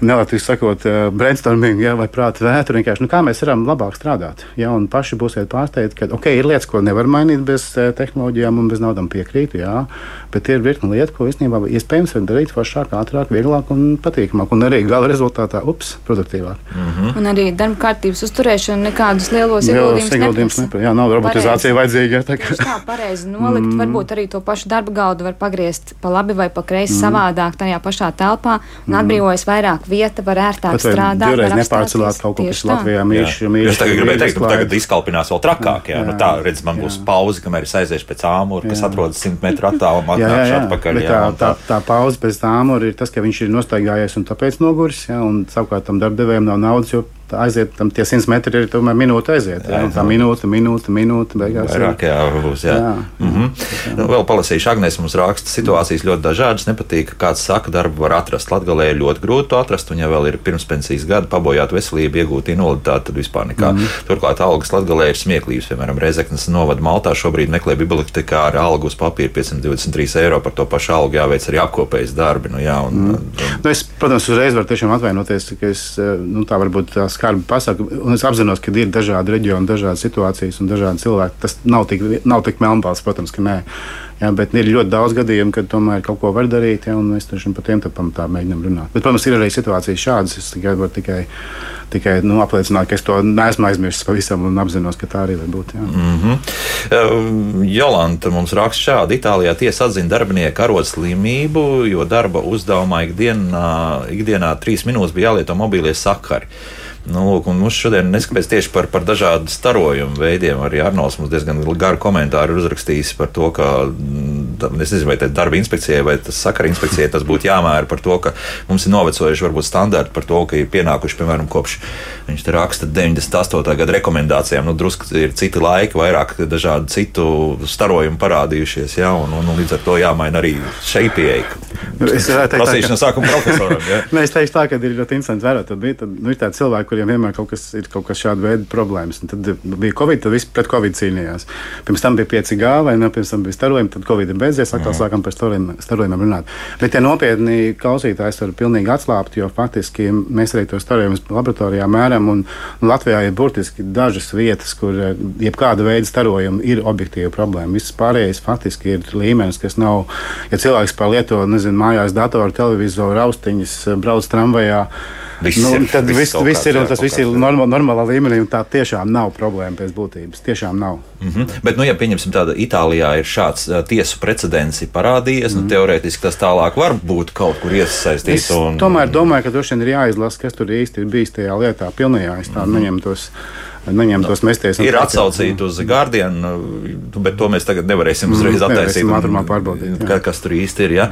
nelatviski sakot, uh, brainstorming, ja, vai prāta vētru, vienkārši, nu, kā mēs varam labāk strādāt. Ja, un paši būsiet pārsteigti, ka okay, ir lietas, ko nevar mainīt bez uh, tehnoloģijām un bez naudām piekrītu. Jā, bet ir virkni lietu, ko īstenībā iespējams var darīt foršāk, ātrāk, vieglāk un patīkamāk. Un arī gala rezultātā, ups, produktīvāk. Mm -hmm. Un arī darba kārtības uzturēšana nekādus lielos ieguldījumus neprasa. Nepra. Jā, nav robotizācija vajadzīga. Tā kā tā pareizi nolikt, mm. varbūt arī to pašu darba galdu var pagriezt pa labi vai pa kreisi mm. savādāk tajā pašā telpā un mm. atbrīvojas vairāk vieta, var ērtāk Pat strādāt. Divreiz nepārcelāt kaut ko, kas Latvijā mīļš. Es tagad gribēju teikt, ka tagad izkalpinās vēl trakāk. Jā, jā, nu tā, redz, man būs pauze, kamēr es aiziešu pēc āmura, kas atrodas 100 metru attālumā, atnākšu atpakaļ. Bet tā, tā, tā pauze pēc tam ir tas, ka viņš ir nostaigājies un tāpēc noguris. Ja, un savukārt tam darbdevējiem nav naudas, jo aiziet, tam tie 100 metri ir tomēr minūte aiziet. Jā, jā, tā minūte, minūte, minūte. Beigās Vairāk, jā, būs. Jā. Jā. Mm -hmm. jā. Nu, vēl palasīšu, Agnēs mums raksta, situācijas ļoti dažādas. Nepatīk, kā kāds saka, darbu var atrast. Latgalē ir ļoti grūti to atrast, un ja vēl ir pirmspensijas gada pabojāta veselība, iegūta invaliditāte, tad vispār nekā. Mm -hmm. Turklāt algas Latgalē ir smieklīgas. Piemēram, Rezeknas novada Maltā šobrīd meklē bibliotekā ar algu uz papīra 523 eiro par to pašu algu jāveic arī apkopējas darbi. Nu, jā, un, mm. un, nu, es, protams, uzreiz varu tiešām atvainoties, ka es nu, tā varbūt tā skarbi pasaku un es apzinos, ka ir dažādi reģioni, dažādas situācijas un dažādi cilvēki. Tas nav tik, nav tik melnbalts, protams, ka nē. Jā, bet ir ļoti daudz gadījumu, kad tomēr kaut ko var darīt, ja, un mēs par tiem pamatā mēģinām runāt. Bet, protams, ir arī situācijas šādas. Es tikai varu tikai, tikai nu, apliecināt, ka es to neesmu aizmirsis pavisam un apzinos, ka tā arī var būt. Jā. Mm -hmm. Jolanta mums raksta šādi: Itālijā tiesa atzina darbinieku arodslimību, jo darba uzdevumā ikdienā, ikdienā trīs minūtes bija jālieto mobīlie sakari. Nu, lūk, mums šodien neskapēc tieši par, par dažādu starojumu veidiem. Arī Arnolds mums diezgan garu komentāru uzrakstījis par to, ka, es nezinu, vai tas darba inspekcijai vai tas sakara inspekcijai tas būtu jāmēra par to, ka mums ir novecojuši varbūt standarti par to, ka ir pienākuši, piemēram, kopš viņš te raksta 98. gada rekomendācijām. Nu, drusku ir citi laiki, vairāk dažādu citu starojumu parādījušies, ja, un, un, un līdz ar to jāmaina arī šeit pieeja. Es teikt, ka tas ir sākuma profesoram. Ja? Nē, es teikšu tā, ka ir ļoti interesanti vērot. Tad bija, tad, nu, ir tādi cilvēki, kuriem vienmēr kaut kas ir kaut kas šāda veida problēmas. Un tad bija Covid, tad viss pret Covid cīnījās. Pirms tam bija 5G, vai ne? Pirms tam bija starojumi, tad Covid ir beidzies, atkal mhm. sākam par starojumiem runāt. Bet tie nopietni klausītājs var pilnīgi atslābt, jo faktiski mēs arī to starojumus laboratorijā mēram. Un, Latvijā ir burtiski dažas vietas, kur eh, jebkāda veida starojumi ir objektīva problēma. Viss pārējais faktiski ir līmenis, kas nav, ja cilvēks pārlieto, nezinu, mājās datoru, televizoru, austiņas, brauc tramvajā. Viss nu, ir, tad viss, viss, viss ir, un tas viss ir normālā līmenī, un tā tiešām nav problēma pēc būtības. Tiešām nav. Mm -hmm. Bet, nu, ja pieņemsim tādu, Itālijā ir šāds uh, tiesu precedents parādījies, mm -hmm. nu, mhm. teorētiski tas tālāk var būt kaut kur iesaistīts. Un... Tomēr domāju, ka droši vien ir jāizlasa, kas tur īsti ir bijis tajā lietā. Pilnībā es tā mm -hmm. neņemu tos neņem tos mesties. Ir atsaucīti uz Guardian, bet to mēs tagad nevarēsim uzreiz attaisīt. Pārbaudīt, ka, kas tur īsti ir. Ja?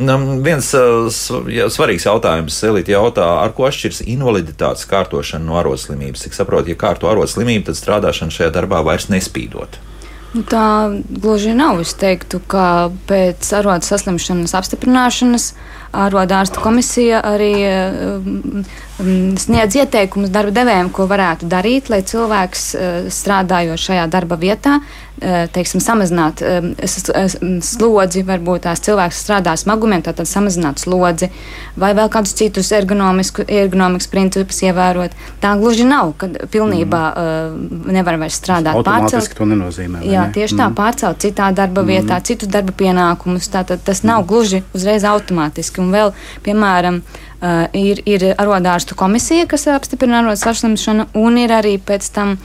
Nu, viens uh, svarīgs jautājums, Elīte jautā, ar ko atšķiras invaliditātes kārtošana no arodslimības? Cik saprotu, ja kārto arodslimību, tad strādāšana šajā darbā vairs nespīdot. Nu, tā gluži nav. Es teiktu, ka pēc arodas saslimšanas apstiprināšanas ārvalstu komisija arī um, sniedz ieteikumus darba devējiem, ko varētu darīt, lai cilvēks uh, strādājot šajā darba vietā, uh, teiksim, samazināt um, slodzi, varbūt tās cilvēks strādā smagumiem, tātad samazināt slodzi, vai vēl kādus citus ergonomikas principus ievērot. Tā gluži nav, ka pilnībā mm. nevar vairs strādāt pārcelt. To nenozīmē. Jā, tieši tā, mm. pārcelt citā darba vietā, mm. citus darba pienākumus. Tātad tas nav mm. gluži uzreiz automātiski un vēl, piemēram, uh, ir, ir arodārstu komisija, kas apstiprina arodu saslimšanu, un ir arī pēc tam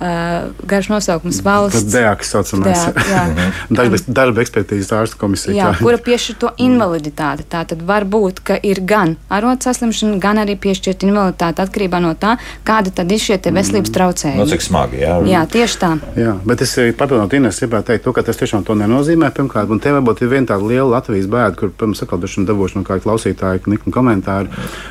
uh, garš nosaukums valsts. Tas DEAK saucamais. darba, darba ekspertīzes ārstu komisija. Jā, kura piešķir to invaliditāti. Tā tad var būt, ka ir gan arots saslimšana, gan arī piešķirt invaliditāti atkarībā no tā, kāda tad ir šie veselības traucējumi. No cik smagi, jā. Jā, tieši tā. Jā, bet es papildinot Ines, gribētu teikt to, ka tas tiešām to nenozīmē. Pirmkārt, un te varbūt ir viena tāda liela Latvijas bēda, kur, pirms sakal, esmu dabūjuši no kāda klausītāja niknu komentāru.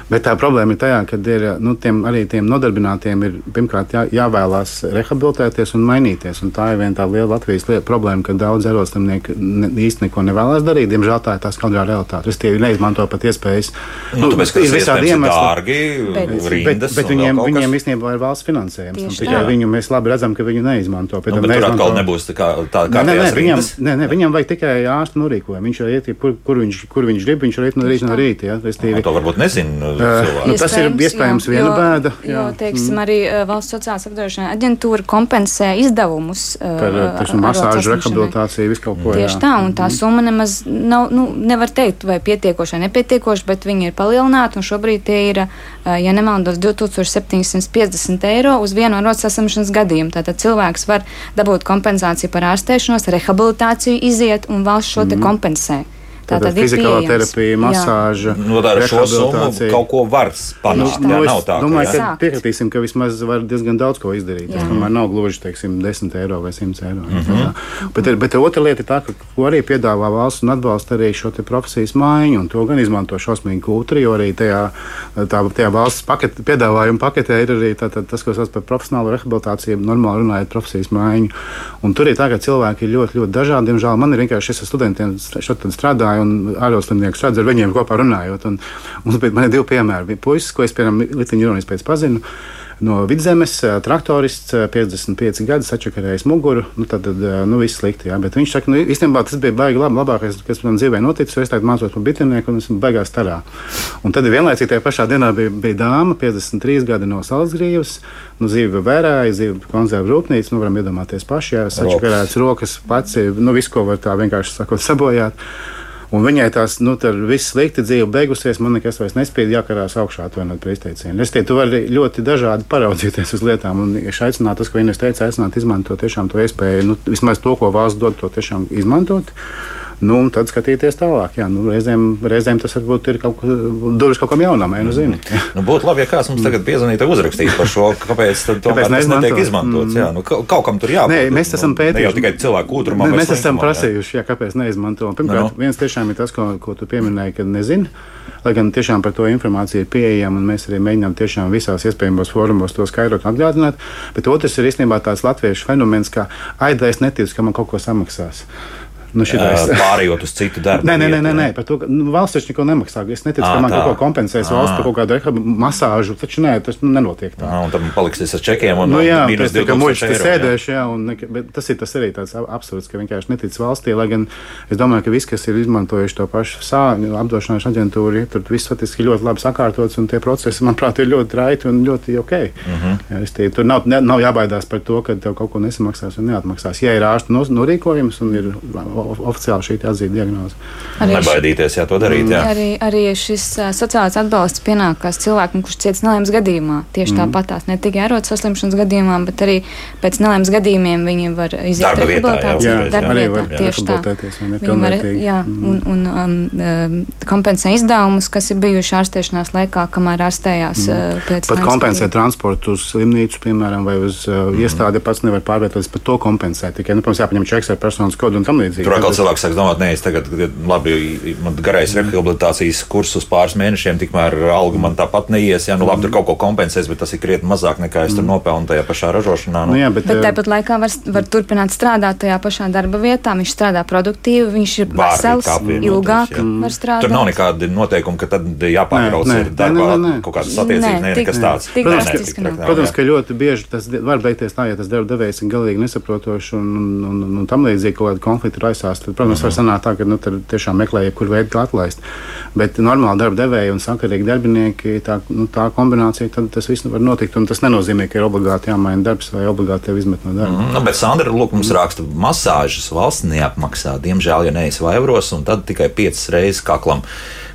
Bet tā problēma ir tajā, ka ir, nu, tiem, arī tiem nodarbinātiem ir pirmkārt jā, jāvēlās rehabilitēties un mainīties. Un tā ir viena tā liela Latvijas lieta, problēma, ka daudz aerostamnieki ne, īsti neko nevēlas darīt. Diemžēl tā ir tā skaidrā realitāte. Es tie neizmanto pat iespējas. Nu, nu, tāpēc, ir visādi iemesli. Bet, bet, bet viņiem, viņiem īstenībā ir valsts finansējums. Tikai viņu mēs labi redzam, ka viņu neizmanto. Nu, bet tur atkal nebūs tā kā tā kā nē, nē, viņam, nē, nē, viņam vajag tikai ārstu norīkojumu. Viņš jau iet, kur, kur, viņš, kur viņš grib, viņš arī no rīta no rīta. Ja, restīvi, to varbūt nezinu. Uh, nu, tas ir iespējams viena bēda. Jo, teiksim, mm. arī valsts sociālās apdrošināšanas aģentūra aģentūra kompensē izdevumus par teiksim, masāžu, rehabilitāciju, visu kaut ko. Tieši jā. tā, un tā summa nemaz nav, nu, nevar teikt, vai pietiekoši vai nepietiekoši, bet viņi ir palielināti, un šobrīd tie ir, ja nemaldos, 2750 eiro uz vienu arotas saslimšanas gadījumu. Tātad cilvēks var dabūt kompensāciju par ārstēšanos, rehabilitāciju, iziet, un valsts šo te mm. kompensē. Tā tad fizikālā terapija, masāža. No nu, tā ar šo summu kaut ko var panākt. Nu, jā, nav tā. Domāju, ka piekritīsim, ka vismaz var diezgan daudz ko izdarīt. Tas tomēr nav gluži, teiksim, 10 eiro vai 100 eiro. Mm -hmm. bet, bet otra lieta ir tā, ka, ko arī piedāvā valsts un atbalsta arī šo profesijas maiņu, un to gan izmanto šausmīgi kultūri, jo arī tajā, tā, tajā valsts paket, piedāvājuma paketē ir arī tā, tā, tas, ko sauc par profesionālu rehabilitāciju, normāli runājot profesijas maiņu. Un tur ir tā, ka cilvēki ir ļoti, ļoti dažādi. Diemžēl man ir vienkārši šis studentiem šeit strādāju un ārvalstniekus redzu ar viņiem kopā runājot. Un, mums bija divi piemēri. Puisis, ko es piemēram Lietuvas Jūras pēc pazinu. No vidzemes traktorists, 55 gadi, sačakarējis muguru. Nu, tad, tad nu, viss slikti. Jā. Bet viņš saka, nu, īstenībā tas bija baigi labi, labākais, kas man dzīvē noticis. Es tagad mācos par bitinieku un esmu beigās starā. Un tad vienlaicīgi tajā pašā dienā bija, bija dāma, 53 gadi no Salzgrīvas. Nu, zīve vērāja, zīve konservu rūpnīca. Nu, varam iedomāties paši, ja sačakarēts rokas, pats, nu, visu, ko var tā vienkārši sakot, sabojāt. Un viņai tās, nu, tur viss slikti dzīve beigusies, man nekas vairs nespēja jākarās augšā, atvainot par izteicienu. Es teiktu, tu vari ļoti dažādi paraudzīties uz lietām, un es aicinātu, tas, ko Ines teica, aicināt izmantot tiešām to iespēju, nu, vismaz to, ko valsts dod, to tiešām izmantot. Nu, un tad skatīties tālāk. Jā, nu, reizēm, reizēm tas varbūt ir kaut durvis kaut kam jaunam, ja nu zini. Mm. Nu, būtu labi, ja kāds mums tagad piezvanītu uzrakstītu par šo, kāpēc tas netiek izmantots. Jā, nu, kaut kam tur jābūt. Nē, mēs esam pētījuši. Ne jau tikai cilvēku kūtrumā. Mēs esam prasījuši, jā, kāpēc neizmanto. Pirmkārt, no. viens tiešām ir tas, ko, ko tu pieminēji, ka nezini. Lai gan tiešām par to informāciju ir pieejama, un mēs arī mēģinām tiešām visās iespējamās formos to skaidrot un atgādināt. Bet otrs ir īstenībā tāds latviešu fenomens, ka aidais netic, ka man kaut ko samaksās. Nu, šitais... Pārējot uz citu darbu. Nē, nē, nē, nē, nē par to, nu, valsts taču neko nemaksā. Es neticu, à, ka man tā. kaut ko kompensēs valsts par kaut kādu rehabu masāžu. Taču nē, tas nu, nenotiek tā. À, un tad paliksies ar čekiem un nu, jā, mīnus 2000 muļķi eiro. Sēdēšu, jā, un, bet tas ir tas arī tāds absurds, ka vienkārši netic valstī, lai gan es domāju, ka viss, kas ir izmantojuši to pašu sāņu apdrošināšanas aģentūru, tur viss faktiski ļoti labi sakārtots un tie procesi, manuprāt, ir ļoti raiti un ļoti ok. Mhm. -huh. jā, tie, tur nav, ne, nav jābaidās par to, ka tev kaut ko nesamaksās un neatmaksās. Ja ir ārsta norīkojums un ir oficiāli šī atzīta diagnoze. Arī Nebaidīties, jā, to darīt. Jā. Arī, arī šis sociālais atbalsts pienākās cilvēkam, kurš ciets nelaimes gadījumā. Tieši mm. tāpatās ne tikai ērotas saslimšanas gadījumā, bet arī pēc nelaimes gadījumiem viņi var iziet rehabilitāciju. Darba vietā, tieši tā. Viņi var, jā, mm. un, un um, kompensē izdevumus, kas ir bijuši ārstēšanās laikā, kamēr ārstējās mm. pēc. Pat kompensē gadījuma. transportu uz slimnīcu, piemēram, vai uz uh, mm. iestādi pats nevar pārvietoties, pat to kompensē. Tikai, nu, protams, jāpaņem čeks ar personas kodu un tam līdzīgi. Tur atkal cilvēks sāks domāt, nē, es tagad, labi, man garais rehabilitācijas kurs uz pāris mēnešiem, tikmēr alga man tāpat neies. Jā, nu labi, tur kaut ko kompensēs, bet tas ir krietni mazāk nekā es tur mm. nopelnu tajā pašā ražošanā. Nu. Nu, jā, bet, bet tāpat laikā var, var turpināt strādāt tajā pašā darba vietā. Viņš strādā produktīvi, viņš ir vesels, ilgāk var strādāt. Tur nav nekādi noteikumi, ka tad jāpārbrauc ar darbā nē, nē. kaut kādas attiecības, nē, nekas tāds. Protams, ka, protams, ka ļoti bieži tas var beigties tā, ja tas darba devējs ir galīgi nesaprotošs un, un, un, un tam līdzīgi kaut kāda konflikta raisās. Tad, protams, var sanākt tā, ka nu, tiešām meklē jebkuru veidu, kā atlaist. Bet normāli darba devēji un sakarīgi darbinieki, tā, nu, tā kombinācija, tad tas viss var notikt. Tas nenozīmē, ka ir obligāti jāmaina darbs vai obligāti tev izmet no darba. Mm, nu, bet Sandra Lūk, mums raksta, masāžas valsts neapmaksā. Diemžēl, ja neesi vaivros, un tad tikai piecas reizes kaklam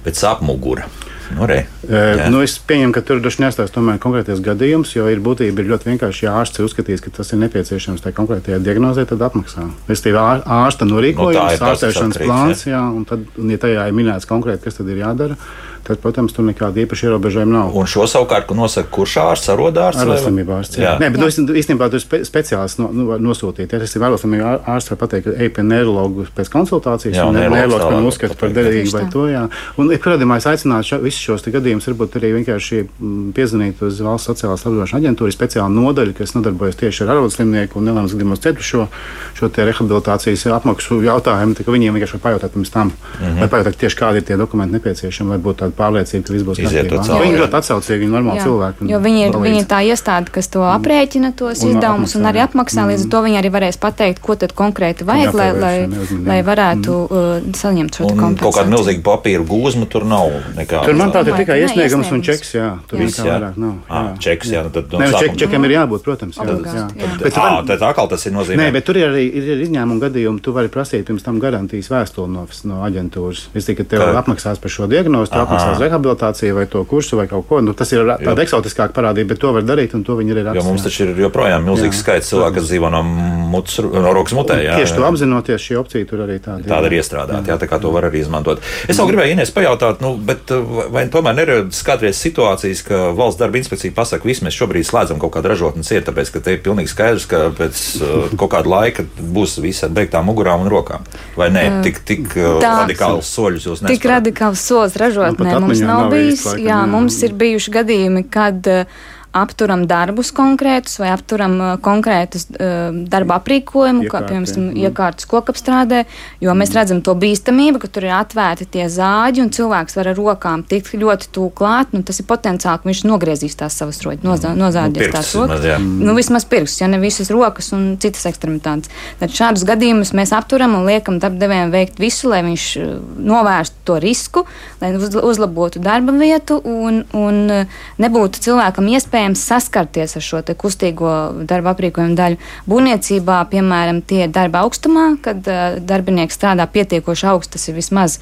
pēc apmugura. Nu, re, jā. nu, es pieņemu, ka tur droši tomēr konkrētais gadījums, jo ir būtība ir ļoti vienkārši. Ja ārsts uzskatīs, ka tas ir nepieciešams tajā konkrētajā diagnozē, tad apmaksā. Respektīvi, ārsta norīkojums, nu, ārstēšanas plāns, jā, un tad, un, ja tajā ir minēts konkrēti, kas tad ir jādara, tad, protams, tur nekāda īpaša ierobežojuma nav. Un šo savukārt nosaka kurš ārsts, arodārsts? Ārstniecība ārsts. Jā. Jā. Nē, bet jā. Nu, īstenībā tur spe, speciālists no, nu, nosūtīt. Ja tas ir ārstniecība ārsts, var pateikt, ej pie neirologu pēc konsultācijas, jā, un neirologs man uzskata par derīgu vai to. Jā. Un, ja kādam es aicinātu šo, visus šos gadījumus, varbūt arī vienkārši mm, piezvanīt uz valsts sociālās labdarības aģentūru, speciālu nodaļu, kas nodarbojas tieši ar arodslimnieku un nelēmas gadījumos ceļu šo, šo rehabilitācijas apmaksu jautājumu. Viņiem vienkārši pajautāt pirms tam, mm -hmm. vai pajautāt tieši kādi ir tie dokumenti nepieciešami, lai būtu tāda pārliecība, ka viss būs kārtībā. Viņi ļoti atsaucīgi, viņi ir normāli Jā. cilvēki. Jo viņi ir, viņi ir tā iestāde, kas to aprēķina, tos un izdevumus un arī apmaksā. Līdz ar to viņi arī varēs pateikt, ko tad konkrēti vajag, lai, lai, lai varētu mm. uh, saņemt šo kompensāciju. Kaut kāda milzīga papīra gūzma tur nav. Nekā, tur manuprāt, ir tikai iesniegums un čeks. Jā, tur Jā. nekā vairāk nav. Ah, čeks, jā, nu tad no Nē, nu, ček, sākuma- čekiem ir jābūt, protams. Jā, Obligāti, jā. jā. Bet Ah, vari- tad atkal tas ir nozīmē. Nē, bet tur ir arī ir izņēmuma gadījumi. Tu vari prasīt pirms tam garantijas vēstuli no, no aģentūras. Es tikai tev Kā? apmaksās par šo diagnozi, tu Aha. apmaksās rehabilitāciju vai to kursu vai kaut ko. Nu, tas ir tāda eksotiskāka parādība, bet to var darīt un to viņi arī Jo raksta. mums jā. taču ir joprojām milzīgs Jā, skaits cilvēku, kas dzīvo no, muts, no rokas mutē. Jā, Tieši to jā. apzinoties, šī opcija tur arī tāda Tāda ir iestrādāta, jā, tā kā to var arī izmantot. Es vēl gribēju Inês pajautāt, nu, bet uh, vai tomēr ir kādreiz situācijas, ka valsts darba inspekcija pasaka, viss mēs šobrīd slēdzam kaut kādu ražotnes ir, tāpēc, ka te ir pilnīgi skaidrs, ka pēc uh, kaut kāda laika būs viss ar beigtām mugurām un rokām. Vai ne? Tik, tik uh, tā- radikāls soļus jūs Tik nespējat. radikāls solis ražotnē pat mums nav nav bijis. jā. mums ir bijuši gadījumi, kad uh, apturam darbus konkrētus vai apturam uh, konkrētus uh, darba aprīkojumu, kā Iekārti, piemēram mm. iekārtas kokapstrādē, jo mēs redzam to bīstamību, ka tur ir atvērti tie zāģi un cilvēks var ar rokām tikt ļoti tūlīt klāt. Nu, tas ir potenciāli, ka viņš nogriezīs tās savas roķis, nozā, nozāģēs pirkstus tās rokas. vismaz, jā. Nu, vismaz pirkstus, ja ne visas rokas un citas ekstremitātes. Tad šādus gadījumus mēs apturam un liekam darbdevējiem veikt visu, lai viņš uh, novērstu to risku, lai uz, uzlabotu darba vietu un, un uh, nebūtu cilvēkam iespējams saskarties ar šo kustīgo darba aprīkojumu daļu. Būvniecībā, piemēram, tie ir darba augstumā, kad uh, darbinieks strādā pietiekoši augsts, tas ir vismaz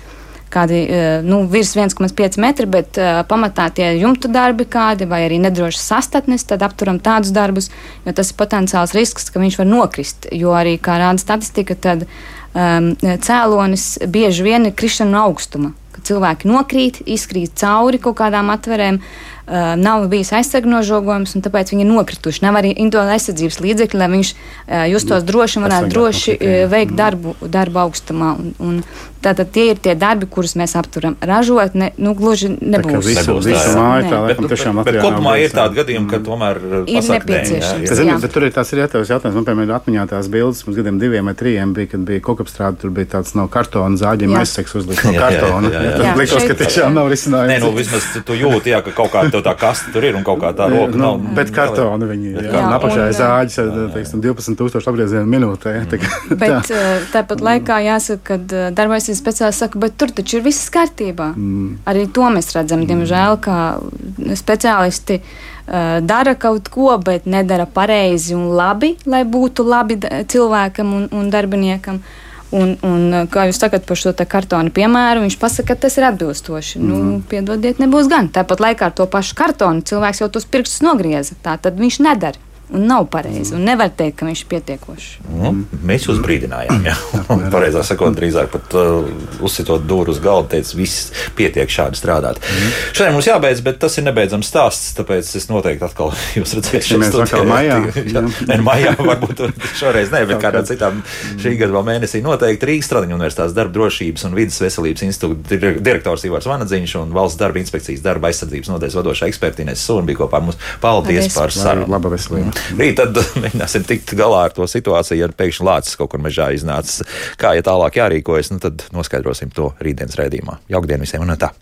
kādi nu, virs 1,5 metri, bet uh, pamatā tie jumtu darbi kādi vai arī nedrošas sastatnes, tad apturam tādus darbus, jo tas ir potenciāls risks, ka viņš var nokrist. Jo arī, kā rāda statistika, tad um, cēlonis bieži vien ir krišana no augstuma. Cilvēki nokrīt, izkrīt cauri kaut kādām atverēm, uh, nav bijis aizsargnožogojums, un tāpēc viņi ir nokrituši. Nav arī individuāla aizsardzības līdzekļi, lai viņš uh, justos droši un varētu droši no citiem. uh, veikt darbu, darbu augstumā. Un, un tātad tie ir tie darbi, kurus mēs apturam. Ražotne, nu, gluži Tā kā nebūs. visu, Nebūs tā, jā. māju tā. Bet, bet, bet nav kopumā ir tā. tādi gadījumi, ka tomēr uh, Ir nepieciešams. jā, Bet, jā. bet tur ir tās ir jātavs jautājums. Man, piemēram, ir atmiņā tās bildes pirms gadiem diviem vai trim bija, kad bija kokapstrāde, tur bija tāds no kartona zāģiem Jā. aizseks uzlikts no kartona. Tas likās, ka tiešām nav risinājums. Nē, nu vismaz tu- jūti, jā, ka kaut kāda tev tā kasta tur ir un kaut kā tā roka nu, nav. bet kartona viņi ir. Jā, apakšā un, ir zāģis ar teiksim, 12,000 apgriezienu minūtē. ja, tā Bet uh, tāpat laikā jāsaka, ka darba aizsardzības speciālists saka, bet tur taču ir viss kārtībā. Mm. Arī to mēs redzam, diemžēl, ka speciālisti uh, dara kaut ko, bet nedara pareizi un labi, lai būtu labi cilvēkam un, un darbiniekam. Un, un, uh, kā jūs sakat par šo te kartona piemēru, viņš pasaka, ka tas ir atbilstoši. Mm. Nu, piedodiet, nebūs gan. Tāpat laikā ar to pašu kartonu cilvēks jau tos pirkstus nogrieza. Tā tad viņš nedara. Un nav pareizi. Un nevar teikt, ka viņš ir pietiekoši. Nu, mēs jūs brīdinājām, jā. Pareizāk sakot, drīzāk pat uh, uzsitot dūru uz galda, teica, viss pietiek šādi strādāt. Mm. Šodien mums jābeidz, bet tas ir nebeidzams stāsts, tāpēc es noteikti atkal jūs redzēšu. Tiksimies atkal maijā. Jā, Nē, nu, maijā varbūt šoreiz ne, bet kādā citā šī gada vēl mēnesī noteikti Rīgas Stradiņu universitātes darba drošības un vidas veselības institūta dir- direktors Ivars Vanadziņš un valsts darba inspekcijas darba aizsardzības nodeļas vadošā ekspertīnes Sūna bija kopā ar mums. Paldies Paldies. par sarunu! Laba veselība. Rīt tad mēģināsim tikt galā ar to situāciju, ja pēkšņi lācis kaut kur mežā iznācis. Kā ja tālāk jārīkojas, nu tad noskaidrosim to rītdienas raidījumā. Jaukdien visiem un tā!